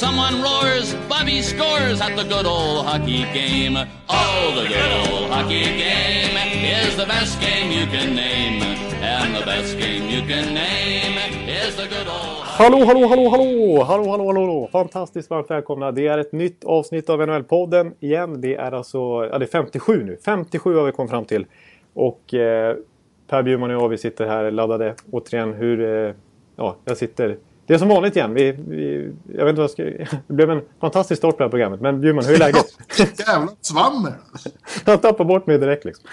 Someone roars, Bobby scores at the good old hockey game. Oh, the good old hockey game is the best game you can name. And the best game you can name is the good old Hallå, hallå, hallå, hallå! Hallå, hallå, hallå! Fantastiskt varmt välkomna. Det är ett nytt avsnitt av NHL-podden igen. Det är alltså, ja det är 57 nu. 57 har vi kommit fram till. Och eh, Per Bjurman och jag, vi sitter här laddade återigen. Hur, eh, ja, jag sitter... Det är som vanligt igen. Vi, vi, jag vet inte vad jag ska... Det blev en fantastisk start på det här programmet. Men Bjurman, hur är läget? Jävla svammel! jag tappar bort mig direkt liksom.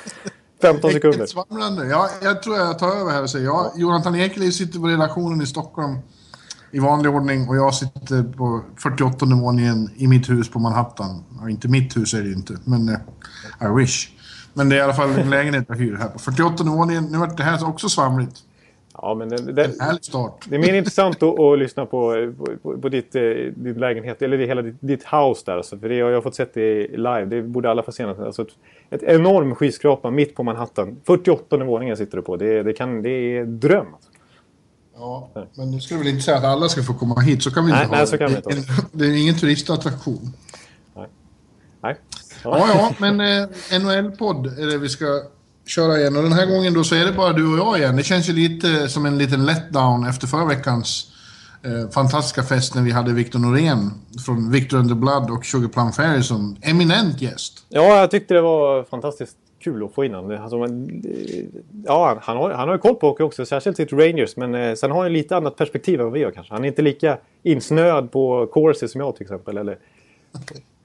15 sekunder. Svamlande. Ja, jag tror jag tar över här och säger ja, Jonathan Ekeliv sitter på redaktionen i Stockholm i vanlig ordning och jag sitter på 48 våningen i mitt hus på Manhattan. Ja, inte mitt hus är det ju inte, men uh, I wish. Men det är i alla fall en lägenhet jag hyr här på 48 våningen. Nu vart det här också svamligt. Ja, men det, det, En härlig start. det är mer intressant att, att lyssna på, på, på ditt, eh, din lägenhet, eller hela ditt, ditt house där. Alltså, för det har jag fått sett det live, det borde alla få se. Alltså, ett, ett enorm skyskrapa mitt på Manhattan. 48 våningen sitter du på. Det, det, kan, det är dröm. Alltså. Ja, men nu ska du väl inte säga att alla ska få komma hit, så kan vi inte Nej, ha nej, det. så kan vi inte Det är ingen turistattraktion. Nej. Ja, ja, men eh, NHL-podd är det vi ska köra igen. Och den här gången då så är det bara du och jag igen. Det känns ju lite som en liten letdown efter förra veckans eh, fantastiska fest när vi hade Victor Norén från Victor and the Blood och Sugar Plum Fairy som eminent gäst. Ja, jag tyckte det var fantastiskt kul att få in honom. Alltså, eh, ja, han har, han har ju koll på hockey också, särskilt sitt Rangers. Men eh, sen har han lite annat perspektiv än vad vi har kanske. Han är inte lika insnöad på Corsi som jag till exempel. Eller,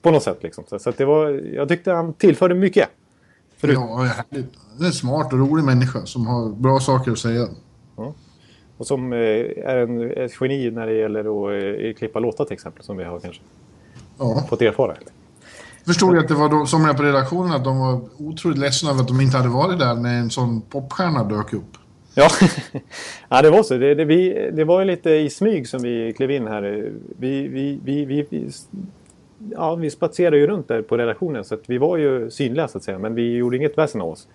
på något sätt liksom. Så, så att det var, jag tyckte han tillförde mycket. Förut. Ja, härligt. Det är en smart och rolig människa som har bra saker att säga. Och som eh, är en, ett geni när det gäller att eh, klippa låtar till exempel. Som vi har kanske Ja. fått erfara. Förstod jag att det var de, somliga på redaktionen att de var otroligt ledsna över att de inte hade varit där när en sån popstjärna dök upp. Ja, ja det var så. Det, det, vi, det var ju lite i smyg som vi klev in här. Vi, vi, vi, vi, ja, vi spatserade ju runt där på redaktionen så att vi var ju synliga så att säga. Men vi gjorde inget väsen av oss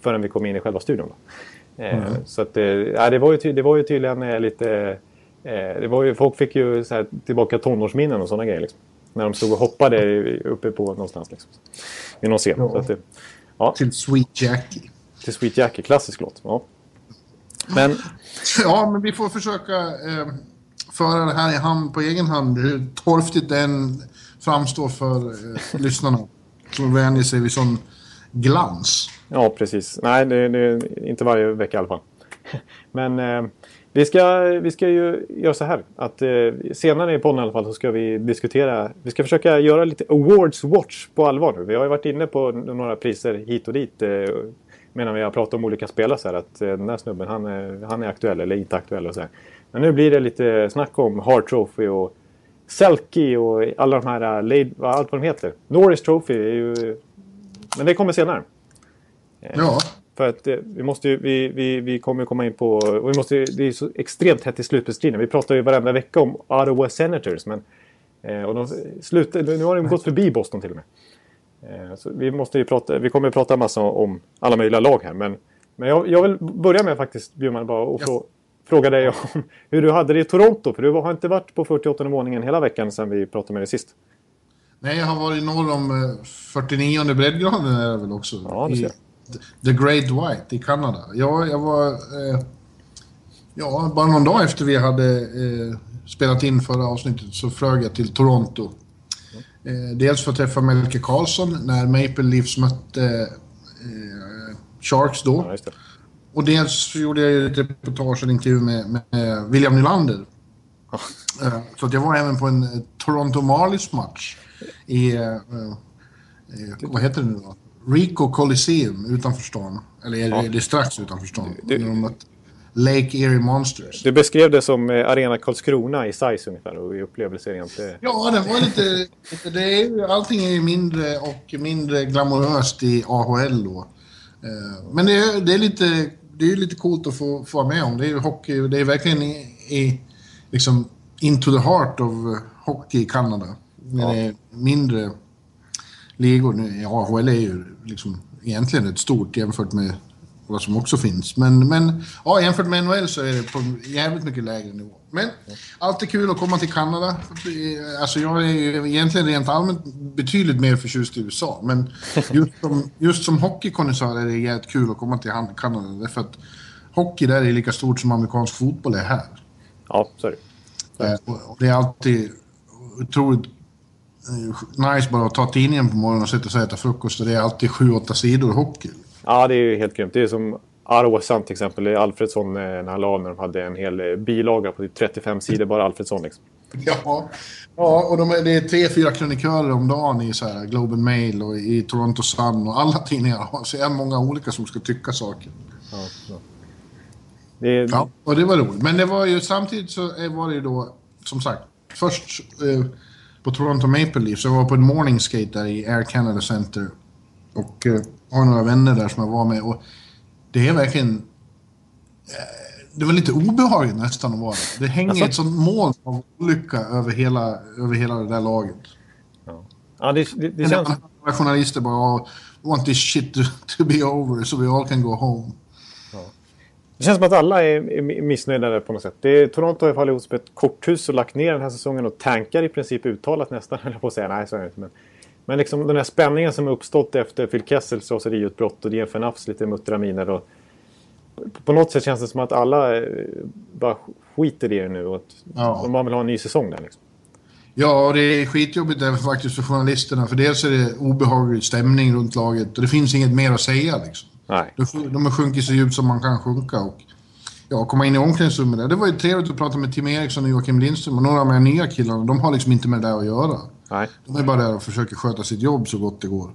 förrän vi kom in i själva studion. Då. Eh, Så att, eh, ja, det, var ju det var ju tydligen eh, lite... Eh, det var ju, folk fick ju så här, tillbaka tonårsminnen och sådana grejer. Liksom, när de stod och hoppade uppe på någonstans. Liksom, vid någon scen. Ja. Så att, ja, Till Sweet Jackie. till Sweet Jackie, klassisk låt. Ja. Men Ja, men vi får försöka eh, föra det här i hamn på egen hand. Hur torftigt den framstår för eh, lyssnarna. Som vänjer sig vid sån glans. Ja, precis. Nej, det, det är inte varje vecka i alla fall. Men eh, vi, ska, vi ska ju göra så här. Att eh, senare i podden i alla fall så ska vi diskutera. Vi ska försöka göra lite Awards Watch på allvar nu. Vi har ju varit inne på några priser hit och dit. Eh, medan vi har pratat om olika spelare så här. Att eh, den här snubben han är, han är aktuell eller inte aktuell och så här. Men nu blir det lite snack om Hard Trophy och Selke och alla de här, eh, Lade- vad- allt vad de heter. Norris Trophy är ju... Men det kommer senare. Ja, För att eh, vi måste ju, vi, vi, vi kommer ju komma in på, och vi måste, ju- det är så extremt hett i slutbestriden. Vi pratar ju varenda vecka om Ottawa Senators. Men, eh, och de slut, nu har de gått förbi Boston till och med. Eh, så vi, måste ju prata, vi kommer ju prata massa om alla möjliga lag här. Men, men jag, jag vill börja med faktiskt, Bjurman, bara och frå, fråga dig om hur du hade det i Toronto. För du har inte varit på 48 våningen hela veckan sedan vi pratade med dig sist. nej, jag har varit norr om eh, 49 breddgraden är det väl också. Ja, det ser The Great White i Kanada. Ja, jag var... Eh, ja, bara någon dag efter vi hade eh, spelat in förra avsnittet så flög jag till Toronto. Eh, dels för att träffa Melke Karlsson när Maple Leafs mötte eh, Sharks då. Ja. Och dels gjorde jag ju ett reportage, en intervju med, med William Nylander. Eh, Så att jag var även på en eh, Toronto Marlies match i, eh, eh, vad heter det nu då? Rico Coliseum utanför stan. Eller är det, är strax utanför stan. Du- mötte Lake Erie Monsters. Du beskrev det som Arena Karlskrona i size ungefär och i upplevelser inte... Ja, det var lite... Det är, allting är ju mindre och mindre glamoröst i AHL då. Men det är, det är lite det är ju lite coolt att få, få vara med om. Det är ju hockey, det är verkligen i, i liksom into the heart of uh, hockey i Kanada. Ja. det är mindre ligor. Nu, AHL är ju liksom egentligen rätt stort jämfört med vad som också finns. Men, men ja, jämfört med NHL så är det på jävligt mycket lägre nivå. Men alltid kul att komma till Kanada. Alltså jag är ju egentligen rent allmänt betydligt mer förtjust i USA. Men just som, just som hockeykonnässör är det jävligt kul att komma till Kanada. Därför att hockey där är lika stort som amerikansk fotboll är här. Ja, så är det. Eh, Det är alltid otroligt eh, nice bara att ta tidningen på morgonen och sätta sig och äta frukost. Och det är alltid sju, åtta sidor hockey. Ja, det är ju helt grymt. Det är som Sun till exempel. Det Alfredsson eh, när han la när de hade en hel eh, bilaga på typ 35 sidor bara Alfredsson. Liksom. Ja, ja och de är, det är tre, fyra krönikörer om dagen i så här Globe and Mail och i Toronto Sun och alla tidningar har så många olika som ska tycka saker. Det är, Ja, och det var roligt. Men det var ju samtidigt så var det ju då, som sagt, först eh, på Toronto Maple Leafs, jag var på en morning skate där i Air Canada Center och eh, har några vänner där som jag var med och det är verkligen eh, det var lite obehagligt nästan att vara där. Det hänger Alltså? ett sånt moln av olycka över hela, över hela det där laget. ja, det, det, det Men känns... alla journalister bara "Oh, want this shit to, to be over so we all can go home. Det känns som att alla är, är missnöjda där på något sätt. Det är, Toronto har fallit ihop som ett korthus och lagt ner den här säsongen och tankar i princip uttalat nästan, höll på att säga. Nej, så är det inte. Men, men liksom den här spänningen som uppstått efter Phil Kessels raseriutbrott och DFN Afs lite muttra miner. Och, på något sätt känns det som att alla eh, bara skiter i det nu och att Ja. de bara vill ha en ny säsong där. Liksom. Ja, och det är skitjobbigt även faktiskt för journalisterna. För dels är det obehaglig stämning runt laget och det finns inget mer att säga liksom. Nej. De- De har sjunkit så djupt som man kan sjunka och ja, komma in i omklädningsrummet där. Det var ju trevligt att prata med Tim Eriksson och Joakim Lindström och några av de här nya killarna. De har liksom inte med det där att göra. Nej. De är bara där och försöker sköta sitt jobb så gott det går.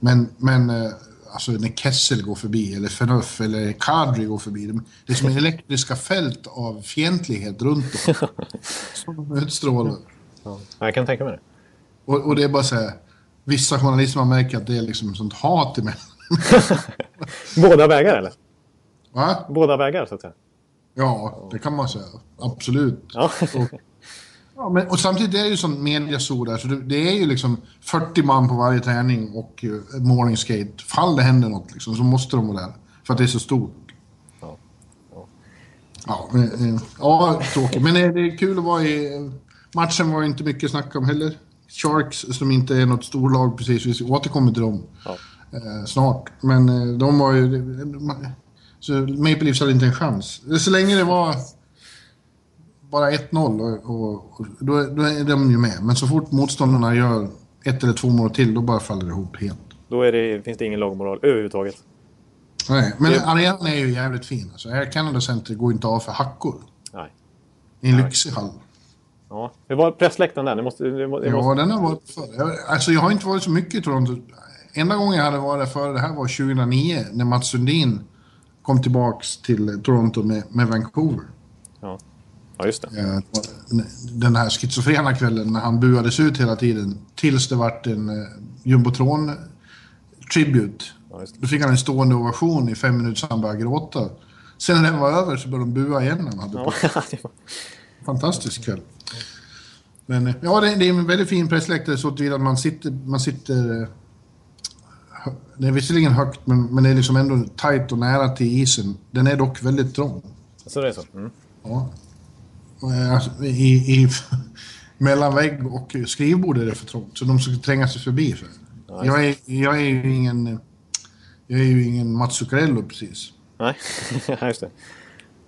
Men, men eh, alltså när Kessel går förbi eller Phaneuf eller Kadri går förbi. de- Det är som elektriska fält av fientlighet runt dem. som de utstrålar. Ja. Jag kan tänka mig det. Och, och det är bara så här. Vissa journalister man märker att det är liksom sånt hat emellan. Båda vägar eller? Va? Båda vägar så att säga. Ja, det kan man säga. Absolut. Ja. Och, ja, men, och samtidigt är det ju sån mediasol där, så det, det är ju liksom 40 man på varje träning och uh, morning skate. Fall det händer något liksom, så måste de vara där. För att det är så stort. Ja. Ja, men, eh, ja tråkigt. Men eh, det är kul att vara i... Matchen var inte mycket snack om heller. Sharks, som inte är något storlag precis, vi återkommer till dem Ja. snart. Men de var ju... Så Maple Leafs hade inte en chans. Så länge det var bara 1-0 och, och, och då, då är de ju med. Men så fort motståndarna gör ett eller två mål till, då bara faller det ihop helt. Då är det, finns det ingen lagmoral överhuvudtaget. Nej, men Det- arenan är ju jävligt fin. Alltså, Air Canada Center går inte av för hackor. Nej. I en lyxig hall. Ja. Det var pressläktaren där. Det måste, det må- det Ja, måste, den har varit förr. Jag- Alltså, jag har inte varit så mycket i Toronto. Enda gången jag hade varit där före det här var 2009 när Mats Sundin kom tillbaks till Toronto med, med Vancouver. Ja. ja, just det. Eh, Den här schizofrena kvällen när han buades ut hela tiden tills det vart en eh, jumbotron-tribute. Ja. Då fick han en stående ovation i fem minuter så han började gråta. Sen när den var över så började de bua igen när han hade Ja, det var- Fantastisk kväll. Men eh, ja, det, är en väldigt fin pressläktare så att man sitter... Man sitter det är visserligen högt, men, men det är liksom ändå tajt och nära till isen. Den är dock väldigt trång. så det är så. Mm. Ja. Eh, alltså, I, i, mellan vägg och skrivbord är det för trångt, så de ska tränga sig förbi. Så. Ja, Jag, är, jag är ju ingen... Jag är ju ingen Mats Zuccarello precis. Nej, Ja, just det.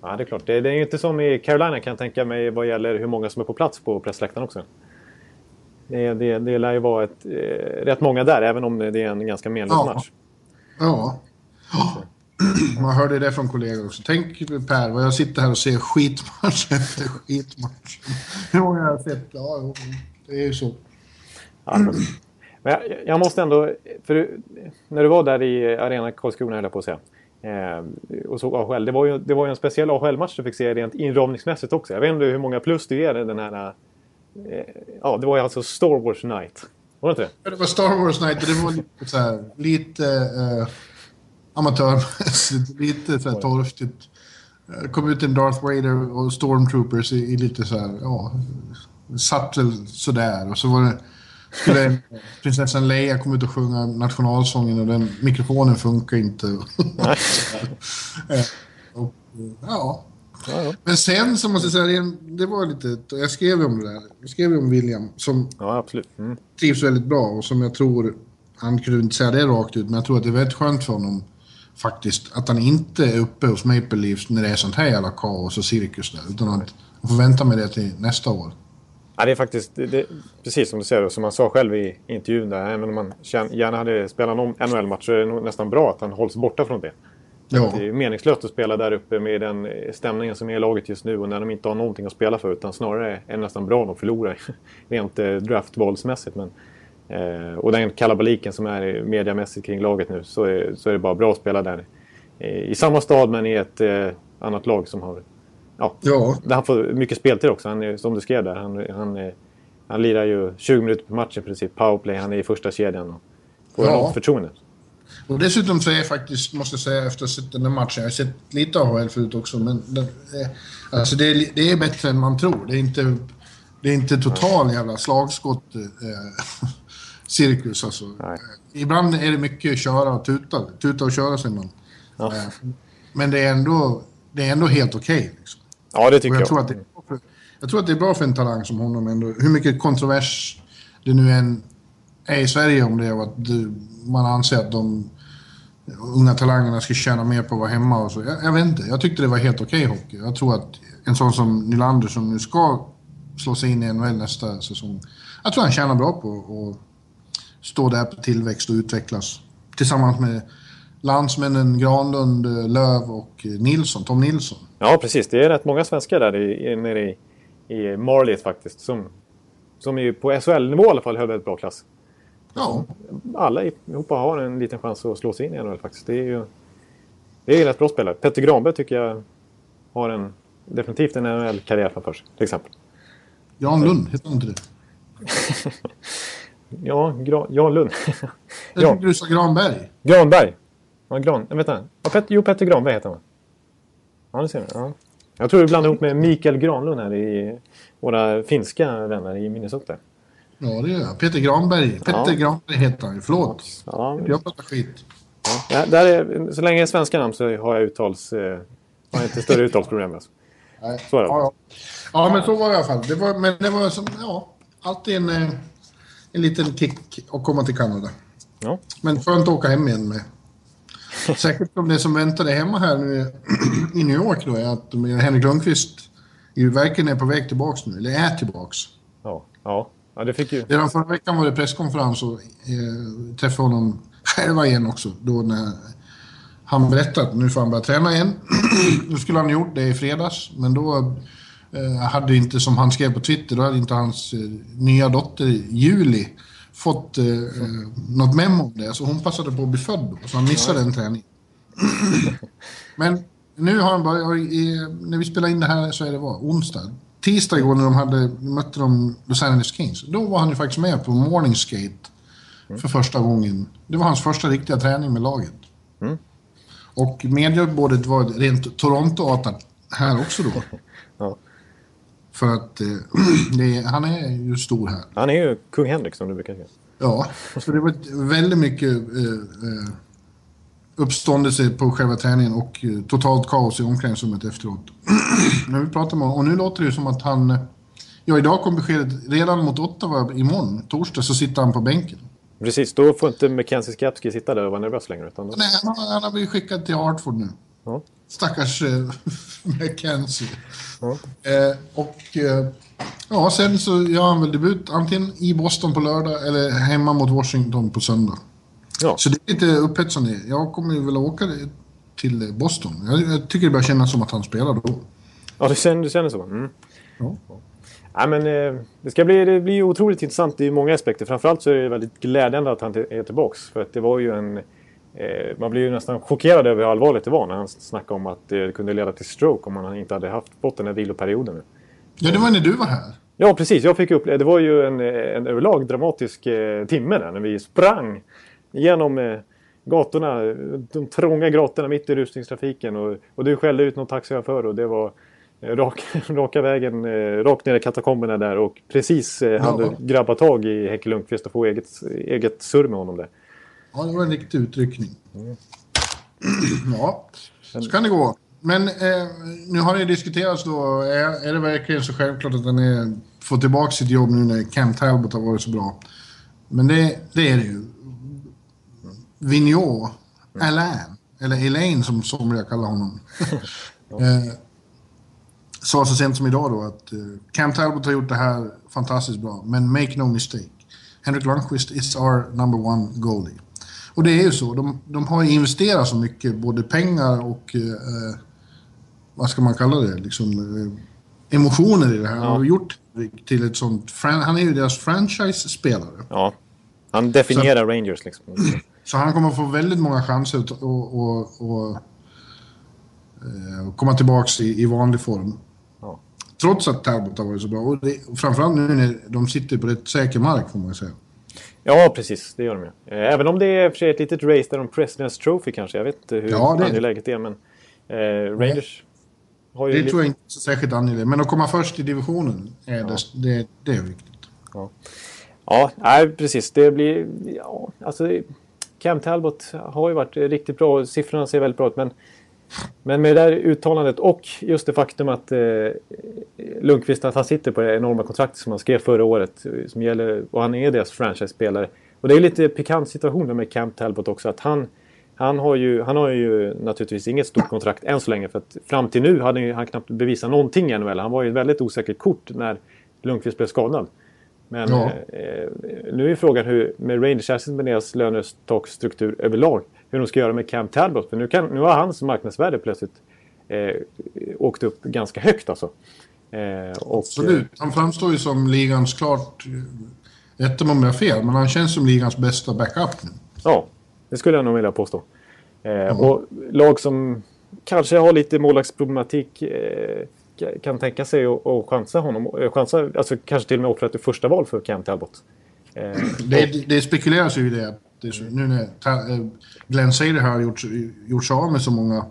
Ja, det är klart. Det, det är ju inte som i Carolina kan jag tänka mig vad gäller hur många som är på plats på pressläktaren också. Det, det, det lär ju vara ett, eh, rätt många där, även om det är en ganska menlös Ja. match. Ja. Man hörde det från kollegor också. Tänk Per, vad jag sitter här och ser skitmatch efter skitmatch. Hur många har jag sett? Ja, det är ju så. Ja, men jag, jag måste ändå, för när du var där i Arena Karlskrona höll jag på att säga. Eh, och såg AHL. Det var, ju, det var ju en speciell AHL-match du fick se rent inramningsmässigt också. Jag vet inte hur många plus du ger den här... Eh, ja, det var ju alltså Star Wars Night. Var det inte det? Det var Star Wars Night och det var lite så här, lite... eh, amatörmässigt. Lite så här torftigt. Det kom ut en Darth Vader och Stormtroopers i, i lite så här, ja, satt väl sådär. Och så var det, skulle prinsessan Leia komma ut och sjunga nationalsången och den mikrofonen funkar inte. och, ja. Ja, ja. Men sen så måste jag säga, det- var lite, jag skrev ju om det där. Jag skrev ju om William som ja. Mm. trivs väldigt bra och som jag tror, han kunde inte säga det rakt ut, men jag tror att det är väldigt skönt för honom faktiskt att han inte är uppe hos Maple Leafs när det är sånt här jävla kaos och cirkus där, utan att han får vänta med det till nästa år. Ja, det är faktiskt det, det, precis som du säger som han sa själv i intervjun där. Även om man gärna hade spelat någon NHL-match så är det nog nästan bra att han hålls borta från det. Ja, Det är meningslöst att spela där uppe med den stämningen som är i laget just nu och när de inte har någonting att spela för. Utan snarare är det nästan bra att de förlorar rent eh, draftvalsmässigt. Men, och den kalabaliken som är mediamässigt kring laget nu så är, så är det bara bra att spela där. Eh, I samma stad men i ett eh, annat lag som har... Ja, ja, där han får mycket speltid också. Han är, som du skrev där, han, han, eh, han lirar ju 20 minuter per match i princip. Powerplay, han är i första kedjan och får Ja. förtroende. och dessutom så är jag faktiskt, måste jag säga, efter att ha sett den där matchen, jag har sett lite AHL förut också, men den, eh, alltså det, är, det är bättre än man tror. Det är inte, det är inte total jävla slagskott eh, cirkus alltså. Nej. Ibland är det mycket köra och tuta, tuta och köra säger man. Ja. Eh, Men det är ändå, det är ändå helt okej. liksom. Ja, det tycker Och jag, jag. tror att det är bra för, jag tror att det är bra för en talang som honom ändå. Hur mycket kontrovers det nu än är i Sverige om det och att du, man anser att de unga talangerna ska tjäna mer på att vara hemma och så. Jag, jag vet inte. Jag tyckte det var helt okej hockey. Jag tror att en sån som Nylander som nu ska slå sig in i NHL nästa säsong. Jag tror han tjänar bra på att stå där på tillväxt och utvecklas. Tillsammans med landsmännen Granlund, eh, Löv och eh, Nilsson, Tom Nilsson. Ja, precis. Det är rätt många svenskar där i, nere i, i Marlies faktiskt. Som, som är på SHL-nivå i alla fall höll väldigt bra klass. Ja, Alla ihop har en liten chans att slå sig in i NHL faktiskt. Det är ju det är rätt bra spelare. Petter Granberg tycker jag har en, definitivt en NHL-karriär framför sig. Till exempel. Jan Lund, heter han inte det? Ja, Gra, Jan Lund. Ja, du sa Granberg. Granberg. Ja, Gran, äh, vänta. Ja, Pet, jo, Petter Granberg heter han. Ja, det ser du. Ja. Jag tror du blandar ihop med Mikael Granlund här i våra finska vänner i Minnesota. Ja, det gör jag. Peter Granberg. Petter Ja. Granberg heter han ju. Förlåt. Ja, Jag pratar skit. ja, där är, så länge det är svenska namn så har jag uttals... Eh, har inte större uttalsproblem. Alltså. Nej. Så är det. Ja, ja. ja, men så var det i alla fall. Det var, men det var som, ja, alltid en, eh, en liten kick att komma till Kanada. Ja. Men skönt att åka hem igen med. Säkert om det som väntade hemma här nu i New York då är att Henrik Lundqvist ju verkligen är på väg tillbaks nu, eller är tillbaks. Ja, ja. ja, det fick ju... Redan förra veckan var det presskonferens och eh, träffade honom själva igen också. Då när han berättade att nu får han börja träna igen. då skulle han ha gjort det i fredags, men då hade inte, som han skrev på Twitter, då hade inte hans eh, nya dotter Juli fått eh, eh, något memo om det. Så hon passade på att bli född då, så han missade en träning. men nu har han börjat, när vi spelar in det här så är det vad, onsdag. Tisdag igår när de hade, mötte de Los Angeles Kings, då var han ju faktiskt med på morning skate för första gången. Det var hans första riktiga träning med laget. Mm. Och mediebordet var rent Toronto-artat här också då. Ja. För att eh, är, han är ju stor här. Han är ju kung Henrik som du brukar säga. Ja, så det var väldigt mycket eh, eh, uppståndelse på själva träningen och eh, totalt kaos i omklädningsrummet efteråt. När vi pratar med honom, och nu låter det som att han... Ja, idag kom beskedet redan mot Ottawa imorgon, torsdag, så sitter han på bänken. Precis, då får inte Mackenzie Skapski sitta där och vara nervös längre. Utan då... Nej, han, han har blivit skickad till Hartford nu. Ja. Stackars eh, Mackenzie. Ja. Eh, och eh, ja, sen så gör han väl debut antingen i Boston på lördag eller hemma mot Washington på söndag. Ja. Så det är lite upphetsande. Jag kommer ju väl åka till Boston. Jag, jag tycker det börjar kännas som att han spelar då. Ja, du känner, du känner så? Mm. Ja. Ja, men, eh, det, ska bli, det blir otroligt intressant i många aspekter. Framförallt så är det väldigt glädjande att han är tillbaks. För att det var ju en... Eh, man blir ju nästan chockerad över hur allvarligt det var när han snackade om att det kunde leda till stroke om han inte hade haft, fått den här viloperioden. Ja, det var när du var här. Ja, precis. Jag fick uppleva... Det var ju en, en överlag dramatisk eh, timme där när vi sprang genom eh, gatorna, de trånga gatorna mitt i rusningstrafiken. Och, och du skällde ut någon taxichaufför och det var eh, rak, raka vägen eh, rakt ner i katakomberna där och precis eh, hade Ja. grabbat tag i Häcke Lundqvist och få eget, eget surr med honom där. Ja, det var en riktig utryckning. Mm. Ja, så kan det gå. Men eh, nu har det diskuterats då, är, är det verkligen så självklart att den är, får tillbaka sitt jobb nu när Cam Talbot har varit så bra? Men det, det är det ju. Vigneault, Alain, eller Elaine som somliga kallar honom. eh, sa så sent som idag då att eh, Cam Talbot har gjort det här fantastiskt bra, men make no mistake. Henrik Lundqvist is our number one goalie. Och det är ju så, de, de har investerat så mycket, både pengar och eh, eh, vad ska man kalla det, liksom eh, emotioner i det här. Ja. Och gjort till ett sånt, han är ju deras franchise-spelare. Ja. Han definierar Rangers liksom. Så han kommer få väldigt många chanser att och, och, och, eh, komma tillbaka i, i vanlig form. Ja. Trots att Talbot har varit så bra. Och, det, framförallt nu när de sitter på rätt säker mark får man säga. Ja, precis. Det gör de ju. Eh, Även om det är för sig ett litet race där de President's Trophy kanske. Jag vet inte hur Ja, det angeläget det är, men eh, Rangers har ju... Det lite- tror jag inte är så särskilt angeläget. Men att komma först i divisionen, är det, det, det är viktigt. Ja, nej, precis. Det blir... Ja, alltså, Cam Talbot har ju varit riktigt bra. Siffrorna ser väldigt bra ut. Men, men med det där uttalandet och just det faktum att eh, Lundqvist att han sitter på det enorma kontraktet som han skrev förra året. eh, Som gäller, och han är deras franchise-spelare. Och det är lite pikant situation med Cam Talbot också. Att han, han, har ju, han har ju naturligtvis inget stort kontrakt än så länge. För att fram till nu hade han knappt bevisat någonting i NHL. Han var ju ett väldigt osäkert kort när Lundqvist blev skadad. Men Ja. eh, nu är frågan hur med Rangers med deras lönestaksstruktur överlag. Hur de ska göra med Cam Talbot. För nu, kan, nu har hans marknadsvärde plötsligt eh, åkt upp ganska högt alltså. Eh, och, Absolut. Han framstår ju som ligans klart... eh, Rätta mig om jag fel, men han känns som ligans bästa backup nu. Ja, det skulle jag nog vilja påstå. Eh, Och lag som kanske har lite målvaktsproblematik eh, ka- kan tänka sig att att chansa honom. eh, Chansa, alltså kanske till och med offra ett första val för Cam Talbot. Eh, Det, det spekuleras ju i det. Är nu när eh, Glenn Sader har gjort, gjort sig av med så många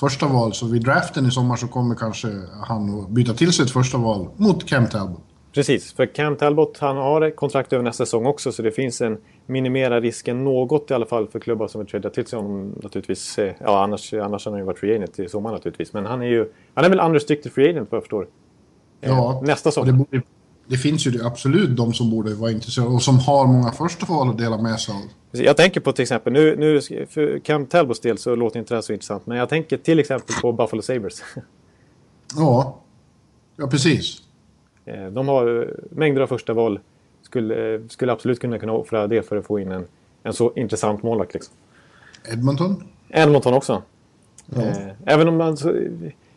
första val, så vid draften i sommar så kommer kanske han att byta till sig ett första val mot Cam Talbot. Precis, för Cam Talbot han har kontrakt över nästa säsong också så det finns en minimera risken något i alla fall för klubbar som vill tradea till sig honom naturligtvis. Eh, Ja, annars, annars har han ju varit free agent i sommar naturligtvis. Men han är ju, han är väl unrestricted free agent vad jag förstår. Eh, Ja, nästa och säsong. Det, finns ju det absolut de som borde vara intresserade och som har många första val att dela med sig av. Jag tänker på till exempel, nu, nu för Cam Talbots del så låter inte det här så intressant. Men jag tänker till exempel på Buffalo Sabres. Ja, ja precis. Eh, De har eh, mängder av första val. Skulle, eh, skulle absolut kunna kunna offra det för att få in en, en så intressant målvakt. Liksom. Edmonton? Edmonton också. Ja. Även om man... så-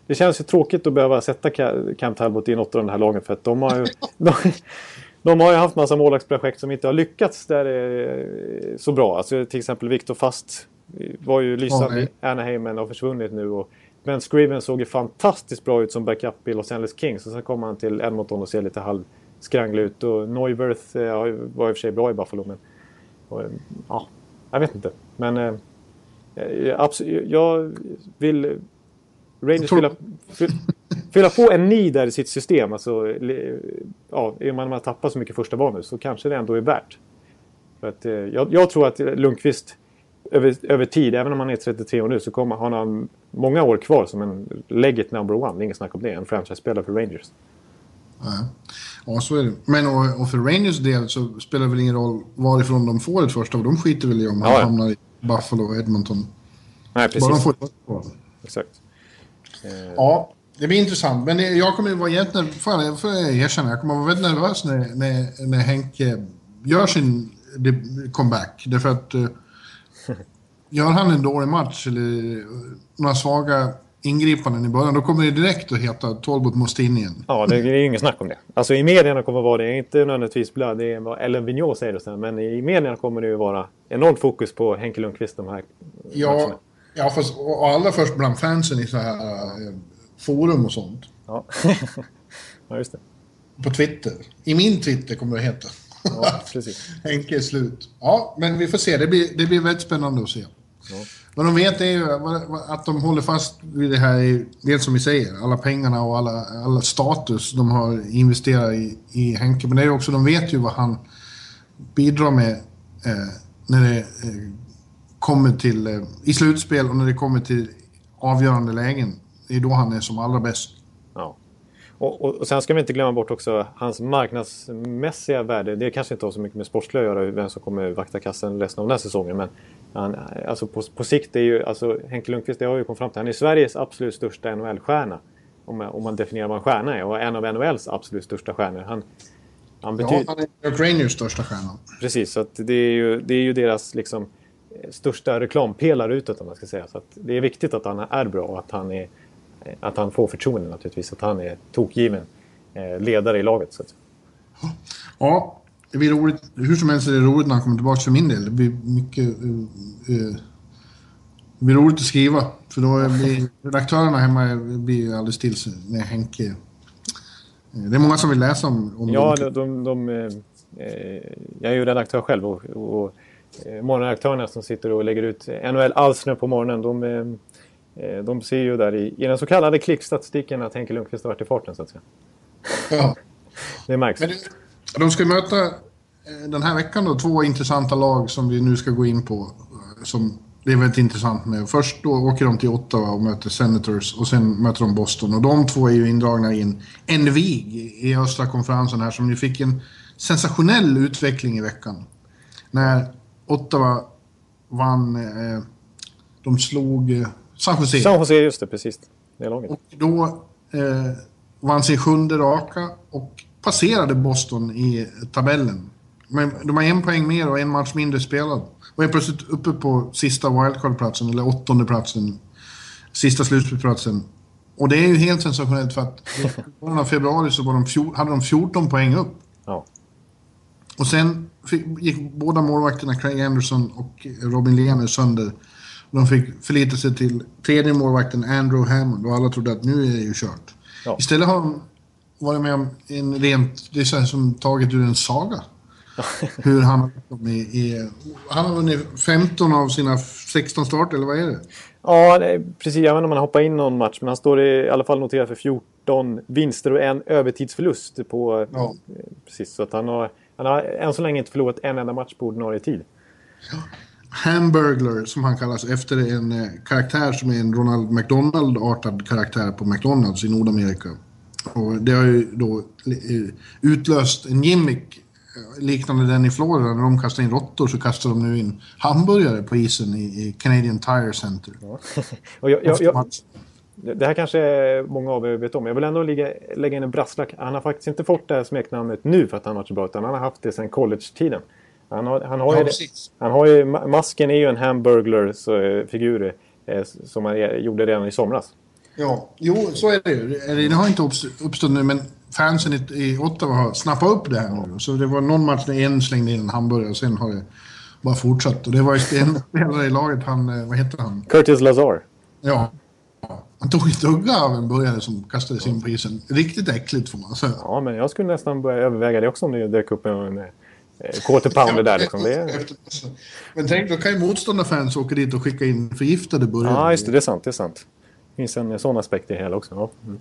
Det känns ju tråkigt att behöva sätta Ca- Cam Talbot i något av de här lagen för att de har ju... De, de har ju haft massa målvaktsprojekt som inte har lyckats där eh, så bra. Alltså till exempel Victor Fast var ju lysande i nej. Anaheim men har försvunnit nu. Och Ben Scriven såg ju fantastiskt bra ut som backup i Los Angeles Kings. Och sen kom han till Edmonton och ser lite halvskranglig ut. Och Neuwirth eh, ju- var i och för sig bra i Buffalo men... Och, eh, ja, jag vet inte. Men... Eh, absolut, jag vill Rangers tror- fylla, fylla, på en ny där i sitt system. Alltså, ja, att man tappar så mycket första nu så kanske det ändå är värt. För att, eh, jag, jag tror att Lundqvist över, över tid, även om han är 33 år nu, så kommer han ha många år kvar som en legit number one. Det är inget snack om det. En franchise-spelare för Rangers. Ja. ja, så är det. Men och, och för Rangers del så spelar det väl ingen roll varifrån de får ett första. De skiter väl i om han Ja, ja. hamnar i Buffalo och Edmonton. Nej, Bara de precis. får ett första val. Exakt. Ja, det blir intressant. Men det, jag kommer ju vara jätte... Får jag, får jag erkänna, jag kommer vara väldigt nervös när, när, när Henke gör sin comeback. Därför att... eh, gör han en dålig match eller eh, några svaga ingripanden i början, då kommer det direkt att heta Talbot måste in igen. Ja, det är ju inget snack om det. Alltså i medierna kommer det vara det. Inte nödvändigtvis blöd. Det är vad Ellen Vigneault säger så. här, Men i medierna kommer det ju vara enormt fokus på Henke Lundqvist de här Ja, matcherna. Ja fast, och allra först bland fansen i så här eh, forum och sånt. Ja. ja, just det. På Twitter. I min Twitter kommer det heta. Ja, precis. Henke är slut. Ja, men vi får se. Det blir, det blir väldigt spännande att se. Ja. Vad de vet är ju att de håller fast vid det här, det som vi säger, alla pengarna och alla, alla status de har investerat i, i Henke. Men det är också, de vet ju vad han bidrar med eh, när det eh, kommer till, eh, i slutspel och när det kommer till avgörande lägen. Det är då han är som allra bäst. Ja. Och, och, och sen ska vi inte glömma bort också hans marknadsmässiga värde. Det kanske inte har så mycket med sportsliga att göra, vem som kommer vakta kassen resten av den här säsongen. Men han, alltså på, på sikt är ju, alltså Henke Lundqvist, det har ju kommit fram till, han är Sveriges absolut största NHL-stjärna. Om, om man definierar vad en stjärna är. Och en av NHLs absolut största stjärnor. Han, han Ja, betyder, han är Rangers största stjärna. Precis, så det, är ju, det är ju deras liksom, största reklampelare utåt om man ska säga. Så att det är viktigt att han är bra och att han, är, eh, att han får förtroende naturligtvis. Att han är tokgiven eh, ledare i laget. Så att, Ja, det blir roligt. Hur som helst är det roligt när han kommer tillbaka för min del. Det blir mycket... eh, eh, det blir roligt att skriva. För då blir redaktörerna hemma blir alldeles till när Henke... eh, Det är många som vill läsa om, om ja, de, de, de, eh, eh, jag är ju redaktör själv och, och eh, morgonredaktörerna som sitter och lägger ut NHL Alsner på morgonen. De, eh, eh, de ser ju där i, i den så kallade klickstatistiken att Henke Lundqvist har varit i farten så att säga. Ja. Det märks. Men det, de ska möta eh, den här veckan då två intressanta lag som vi nu ska gå in på. eh, Som det är väldigt intressant med. Först då åker de till Ottawa och möter Senators och sen möter de Boston. Och de två är ju indragna i en, en vig i östra konferensen här som ju fick en sensationell utveckling i veckan. När Ottawa vann, eh, de slog eh, San Jose. San Jose, just det, precis. Det laget. Och då eh, vann sin sjunde raka och passerade Boston i tabellen. Men de har en poäng mer och en match mindre spelad. Och är plötsligt uppe på sista wildcard-platsen, eller åttonde platsen. Sista slutspelsplatsen. Och det är ju helt sensationellt för att i början av februari så var de fjol, hade de 14 poäng upp. Ja. Och sen fick, gick båda målvakterna, Craig Anderson och Robin Lehner, sönder. De fick förlita sig till tredje målvakten Andrew Hammond och alla trodde att nu är det ju kört. Ja. Istället har de varit med om en rent, det är så här som taget ur en saga. Hur han har i, i, Han har vunnit 15 av sina 16 starter, eller vad är det? Ja, det är, precis. Jag vet inte om han hoppar in någon match, men han står i alla fall noterad för 14 vinster och en övertidsförlust. På, Ja. eh, Precis, så att han har, han har än så länge inte förlorat en enda match på ordinarie tid. Hamburglar, som han kallas, efter en eh, karaktär som är en Ronald McDonald-artad karaktär på McDonalds i Nordamerika. Och det har ju då eh, utlöst en gimmick eh, liknande den i Florida. När de kastar in råttor så kastar de nu in hamburgare på isen i, i Canadian Tire Center. Och jag, jag, jag. Det här kanske många av er vet om. Jag vill ändå lägga, lägga in en brasklack. Han har faktiskt inte fått det här smeknamnet nu för att han varit så bra, utan han har haft det sedan college-tiden. Han har, han har, Ja, ju, han har ju, ma- masken är ju en hamburglar-figur eh, som han eh, gjorde redan i somras. Ja, jo, så är det ju. Det har inte uppst- uppstått nu, men fansen i, i Ottawa har snappat upp det här. Så det var någon match när en slängde in en hamburgare och sen har det bara fortsatt. Och det var en spelare i laget, han, eh, vad heter han? Curtis Lazar. Ja. Han tog av en burgare som kastades in på isen. Riktigt äckligt får man säga. Ja, men jag skulle nästan börja överväga det också om det dök upp en eh, quarter pounder där. Liksom. Det är, Men tänk, då kan ju motståndarfans åka dit och skicka in förgiftade burgare. ja, just det. Det är sant. Det är sant. Det finns en sån aspekt i det hela också. Ja. Mm.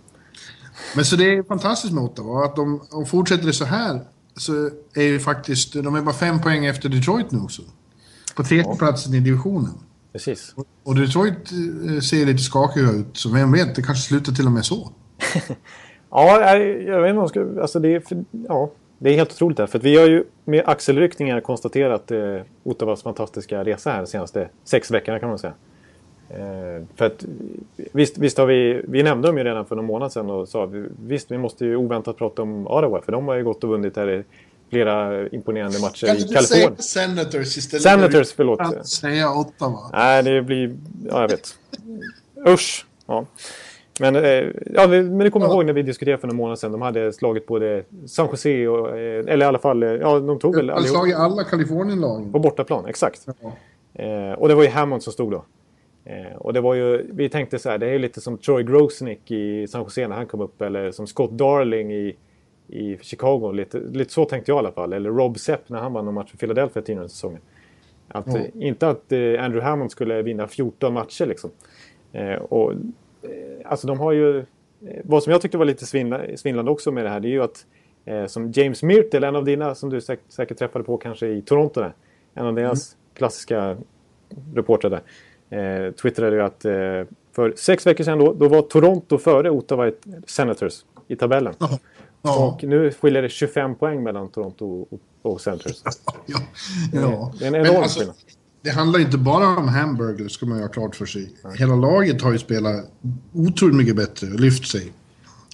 Men så det är fantastiskt med Ottawa. Att de, och fortsätter det så här så är ju faktiskt, de är bara fem poäng efter Detroit nu också. På tredje platsen i divisionen. Precis. Och Detroit eh, ser lite skakiga ut, så vem vet, det kanske slutar till och med så. Ja, jag, vet inte om ska, alltså det är, för, ja, det är helt otroligt. Här, för vi har ju med axelryckningar konstaterat eh, Ottawas fantastiska resa här de senaste sex veckorna kan man säga. Eh, för att, visst, visst har vi, vi nämnde dem ju redan för någon månad sedan och sa vi, visst vi måste ju oväntat prata om Ottawa för de har ju gått och vunnit här i flera imponerande matcher Kan i du inte säga Kalifornien. Senators istället? Senators, förlåt. Att säga Ottawa. Nej, det blir... Ja, jag vet. Usch! Ja. Men, eh, ja, men det kommer jag ihåg när vi diskuterade för några månader sedan. De hade slagit både San Jose och... Eh, eller i alla fall... eh, Ja, de tog väl Han har allihop slagit alla Kalifornienlag. på bortaplan. Exakt. Ja. Eh, och det var ju Hammond som stod då. Eh, och det var ju... Vi tänkte så här, det är lite som Troy Grosnick i San Jose när han kom upp. Eller som Scott Darling i, i Chicago. Lite, lite så tänkte jag i alla fall. Eller Rob Sepp när han vann en match för Philadelphia tidigare säsongen. Att, eh, Inte att eh, Andrew Hammond skulle vinna 14 matcher liksom. Eh, och, eh, alltså de har ju... eh, Vad som jag tyckte var lite svindla, svindlande också med det här det är ju att eh, som James Myrtle, en av dina som du säk säkert träffade på kanske i Toronto där. En av deras klassiska reportrar där. Eh, twittrade ju att för sex veckor sedan då, då var Toronto före Ottawa Senators i tabellen. Ja. Ja. Och nu skiljer det 25 poäng mellan Toronto och, och Senators. ja. ja. Det är en enorm alltså, skillnad. Det handlar inte bara om hamburgers, ska man ju ha klart för sig. Hela laget har ju spelat otroligt mycket bättre och lyft sig.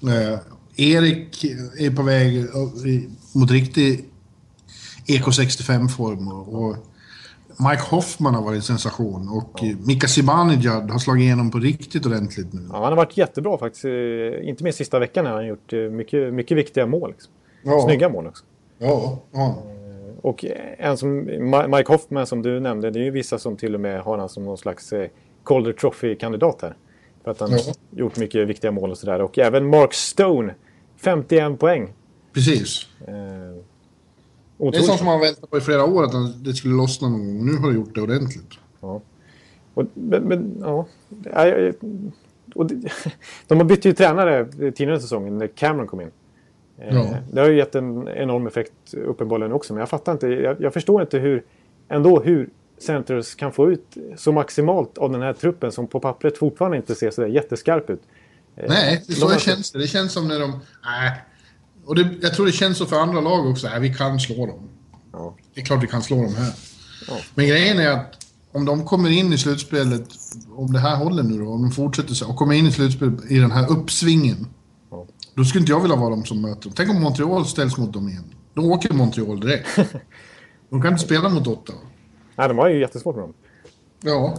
Eh, Erik är på väg eh, mot riktig EK65-form och, och Mike Hoffman har varit en sensation och ja. Mika Zibanejad har slagit igenom på riktigt ordentligt nu. Ja, han har varit jättebra faktiskt. Eh, Inte minst sista veckan har han gjort eh, mycket, mycket viktiga mål. Liksom. Ja. Snygga mål också. Ja, ja. Och en som Mike Hoffman som du nämnde, det är ju vissa som till och med har han som någon slags eh, Calder Trophy-kandidat här. För att han Ja. gjort mycket viktiga mål och sådär. Och även Mark Stone, 51 poäng. Precis. Eh, Det är sånt som man väntat på i flera år, att det skulle lossna någon gång. Nu har det gjort det ordentligt. Ja. Och, men, men, ja. Och det, de har bytt ju tränare tidigare säsongen när Cameron kom in. Eh, Ja. Det har ju gett en enorm effekt uppenbarligen också. Men jag fattar inte. Jag, jag förstår inte hur, ändå hur Centers kan få ut så maximalt av den här truppen som på pappret fortfarande inte ser så jätteskarp ut. Eh, Nej, det är de så har- det känns. Det känns som när de... Nej. Och det, jag tror det känns så för andra lag också. Nej, vi kan slå dem. Ja. Det är klart vi kan slå dem här. Ja. Men grejen är att om de kommer in i slutspelet, om det här håller nu då, om de fortsätter så, och kommer in i slutspelet i den här uppsvingen. Ja. Då skulle inte jag vilja vara de som möter dem. Tänk om Montreal ställs mot dem igen. Då åker Montreal direkt. de kan inte spela mot Ottawa. Nej, de har ju jättesvårt med dem. Ja,